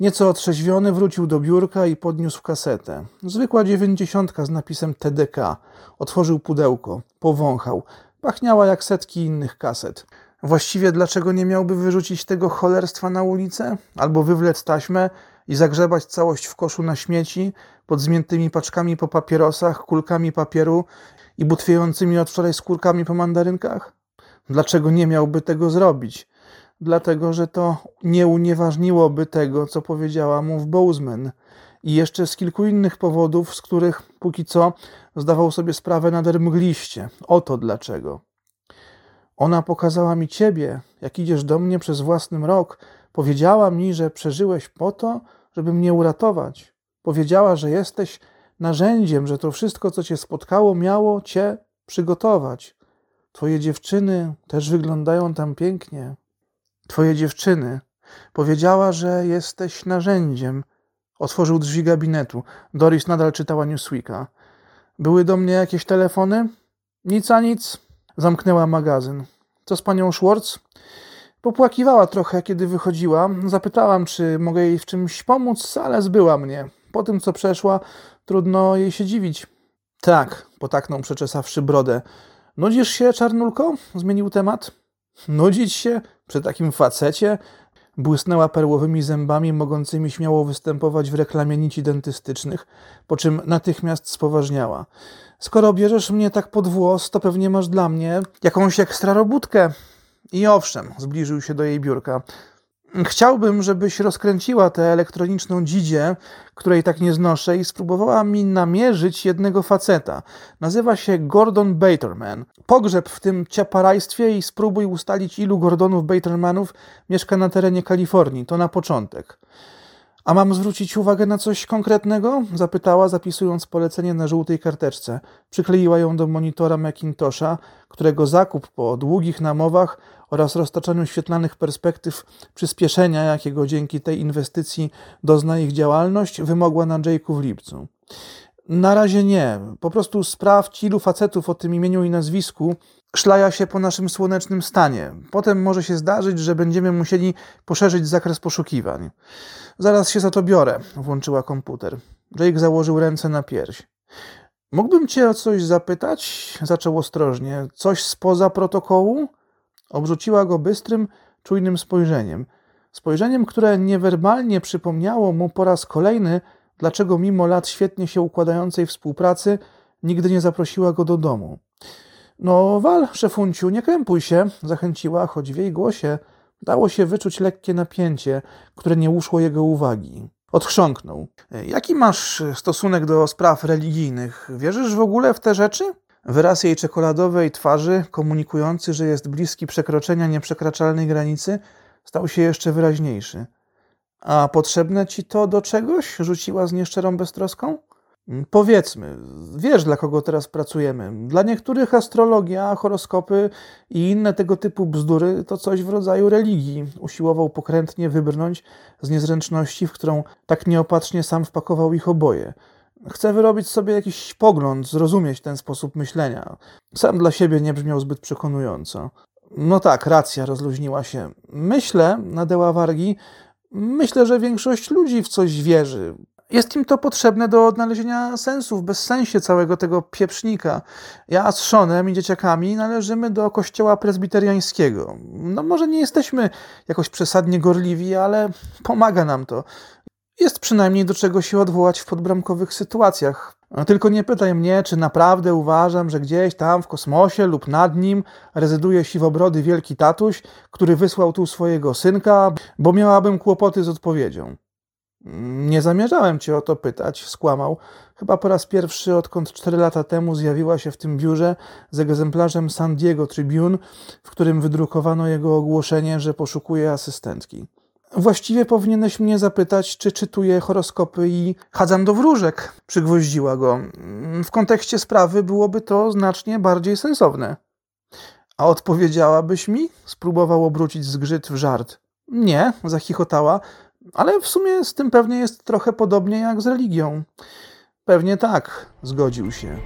Nieco otrzeźwiony wrócił do biurka i podniósł kasetę. Zwykła dziewięćdziesiątka z napisem TDK. Otworzył pudełko, powąchał. Pachniała jak setki innych kaset. Właściwie dlaczego nie miałby wyrzucić tego cholerstwa na ulicę? Albo wywlec taśmę i zagrzebać całość w koszu na śmieci, pod zmiętymi paczkami po papierosach, kulkami papieru i butwiejącymi od wczoraj skórkami po mandarynkach? Dlaczego nie miałby tego zrobić? Dlatego, że to nie unieważniłoby tego, co powiedziała mu w Bozeman i jeszcze z kilku innych powodów, z których póki co zdawał sobie sprawę nader mgliście. Oto dlaczego. Ona pokazała mi ciebie, jak idziesz do mnie przez własny mrok. Powiedziała mi, że przeżyłeś po to, żeby mnie uratować. Powiedziała, że jesteś narzędziem, że to wszystko, co cię spotkało, miało cię przygotować. Twoje dziewczyny też wyglądają tam pięknie. Twoje dziewczyny. Powiedziała, że jesteś narzędziem. Otworzył drzwi gabinetu. Doris nadal czytała Newsweeka. Były do mnie jakieś telefony? Nic a nic. Zamknęła magazyn. Co z panią Schwartz? Popłakiwała trochę, kiedy wychodziła. Zapytałam, czy mogę jej w czymś pomóc, ale zbyła mnie. Po tym, co przeszła, trudno jej się dziwić. Tak, potaknął przeczesawszy brodę. Nudzisz się, czarnulko? Zmienił temat. Nudzić się? Przy takim facecie? Błysnęła perłowymi zębami, mogącymi śmiało występować w reklamie nici dentystycznych, po czym natychmiast spoważniała. Skoro bierzesz mnie tak pod włos, to pewnie masz dla mnie jakąś ekstra robótkę. I owszem, zbliżył się do jej biurka. Chciałbym, żebyś rozkręciła tę elektroniczną dzidzie, której tak nie znoszę, i spróbowała mi namierzyć jednego faceta. Nazywa się Gordon Baterman. Pogrzeb w tym ciaparajstwie i spróbuj ustalić, ilu Gordonów Batermanów mieszka na terenie Kalifornii. To na początek. A mam zwrócić uwagę na coś konkretnego? Zapytała, zapisując polecenie na żółtej karteczce. Przykleiła ją do monitora Macintosha, którego zakup po długich namowach oraz roztaczaniu świetlanych perspektyw przyspieszenia, jakiego dzięki tej inwestycji dozna ich działalność, wymogła na Jake'u w lipcu. Na razie nie. Po prostu sprawdź, ilu facetów o tym imieniu i nazwisku szlaja się po naszym słonecznym stanie. Potem może się zdarzyć, że będziemy musieli poszerzyć zakres poszukiwań. Zaraz się za to biorę, włączyła komputer. Jake założył ręce na pierś. Mógłbym cię o coś zapytać? Zaczął ostrożnie. Coś spoza protokołu? Obrzuciła go bystrym, czujnym spojrzeniem. Spojrzeniem, które niewerbalnie przypomniało mu po raz kolejny, dlaczego mimo lat świetnie się układającej współpracy nigdy nie zaprosiła go do domu. No, wal, szefunciu, nie krępuj się, zachęciła, choć w jej głosie dało się wyczuć lekkie napięcie, które nie uszło jego uwagi. Odchrząknął. Jaki masz stosunek do spraw religijnych? Wierzysz w ogóle w te rzeczy? Wyraz jej czekoladowej twarzy, komunikujący, że jest bliski przekroczenia nieprzekraczalnej granicy, stał się jeszcze wyraźniejszy. A potrzebne ci to do czegoś? rzuciła z nieszczerą beztroską. Powiedzmy, wiesz dla kogo teraz pracujemy. Dla niektórych astrologia, horoskopy i inne tego typu bzdury to coś w rodzaju religii. Usiłował pokrętnie wybrnąć z niezręczności, w którą tak nieopatrznie sam wpakował ich oboje. Chcę wyrobić sobie jakiś pogląd, zrozumieć ten sposób myślenia. Sam dla siebie nie brzmiał zbyt przekonująco. No tak, racja, rozluźniła się. Myślę, nadeła wargi, myślę, że większość ludzi w coś wierzy. Jest im to potrzebne do odnalezienia sensu w bezsensie całego tego pieprznika. Ja z Seanem i dzieciakami należymy do kościoła prezbiteriańskiego. No może nie jesteśmy jakoś przesadnie gorliwi, ale pomaga nam to. Jest przynajmniej do czego się odwołać w podbramkowych sytuacjach. Tylko nie pytaj mnie, czy naprawdę uważam, że gdzieś tam w kosmosie lub nad nim rezyduje siwobrody wielki tatuś, który wysłał tu swojego synka, bo miałabym kłopoty z odpowiedzią. Nie zamierzałem cię o to pytać, skłamał. Chyba po raz pierwszy, odkąd cztery lata temu zjawiła się w tym biurze z egzemplarzem San Diego Tribune, w którym wydrukowano jego ogłoszenie, że poszukuje asystentki. Właściwie powinieneś mnie zapytać, czy czytuję horoskopy i chadzam do wróżek. Przygwoździła go. W kontekście sprawy byłoby to znacznie bardziej sensowne. A odpowiedziałabyś mi? Spróbował obrócić zgrzyt w żart. Nie, zachichotała, ale w sumie z tym pewnie jest trochę podobnie jak z religią. Pewnie tak, zgodził się.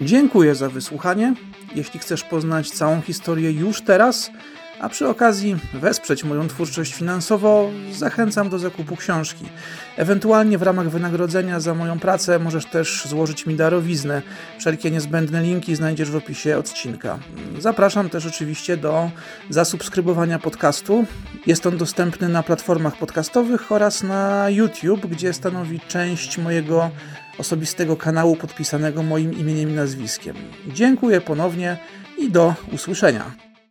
Dziękuję za wysłuchanie. Jeśli chcesz poznać całą historię już teraz, a przy okazji wesprzeć moją twórczość finansowo, zachęcam do zakupu książki. Ewentualnie w ramach wynagrodzenia za moją pracę możesz też złożyć mi darowiznę. Wszelkie niezbędne linki znajdziesz w opisie odcinka. Zapraszam też oczywiście do zasubskrybowania podcastu. Jest on dostępny na platformach podcastowych oraz na YouTube, gdzie stanowi część mojego osobistego kanału podpisanego moim imieniem i nazwiskiem. Dziękuję ponownie i do usłyszenia.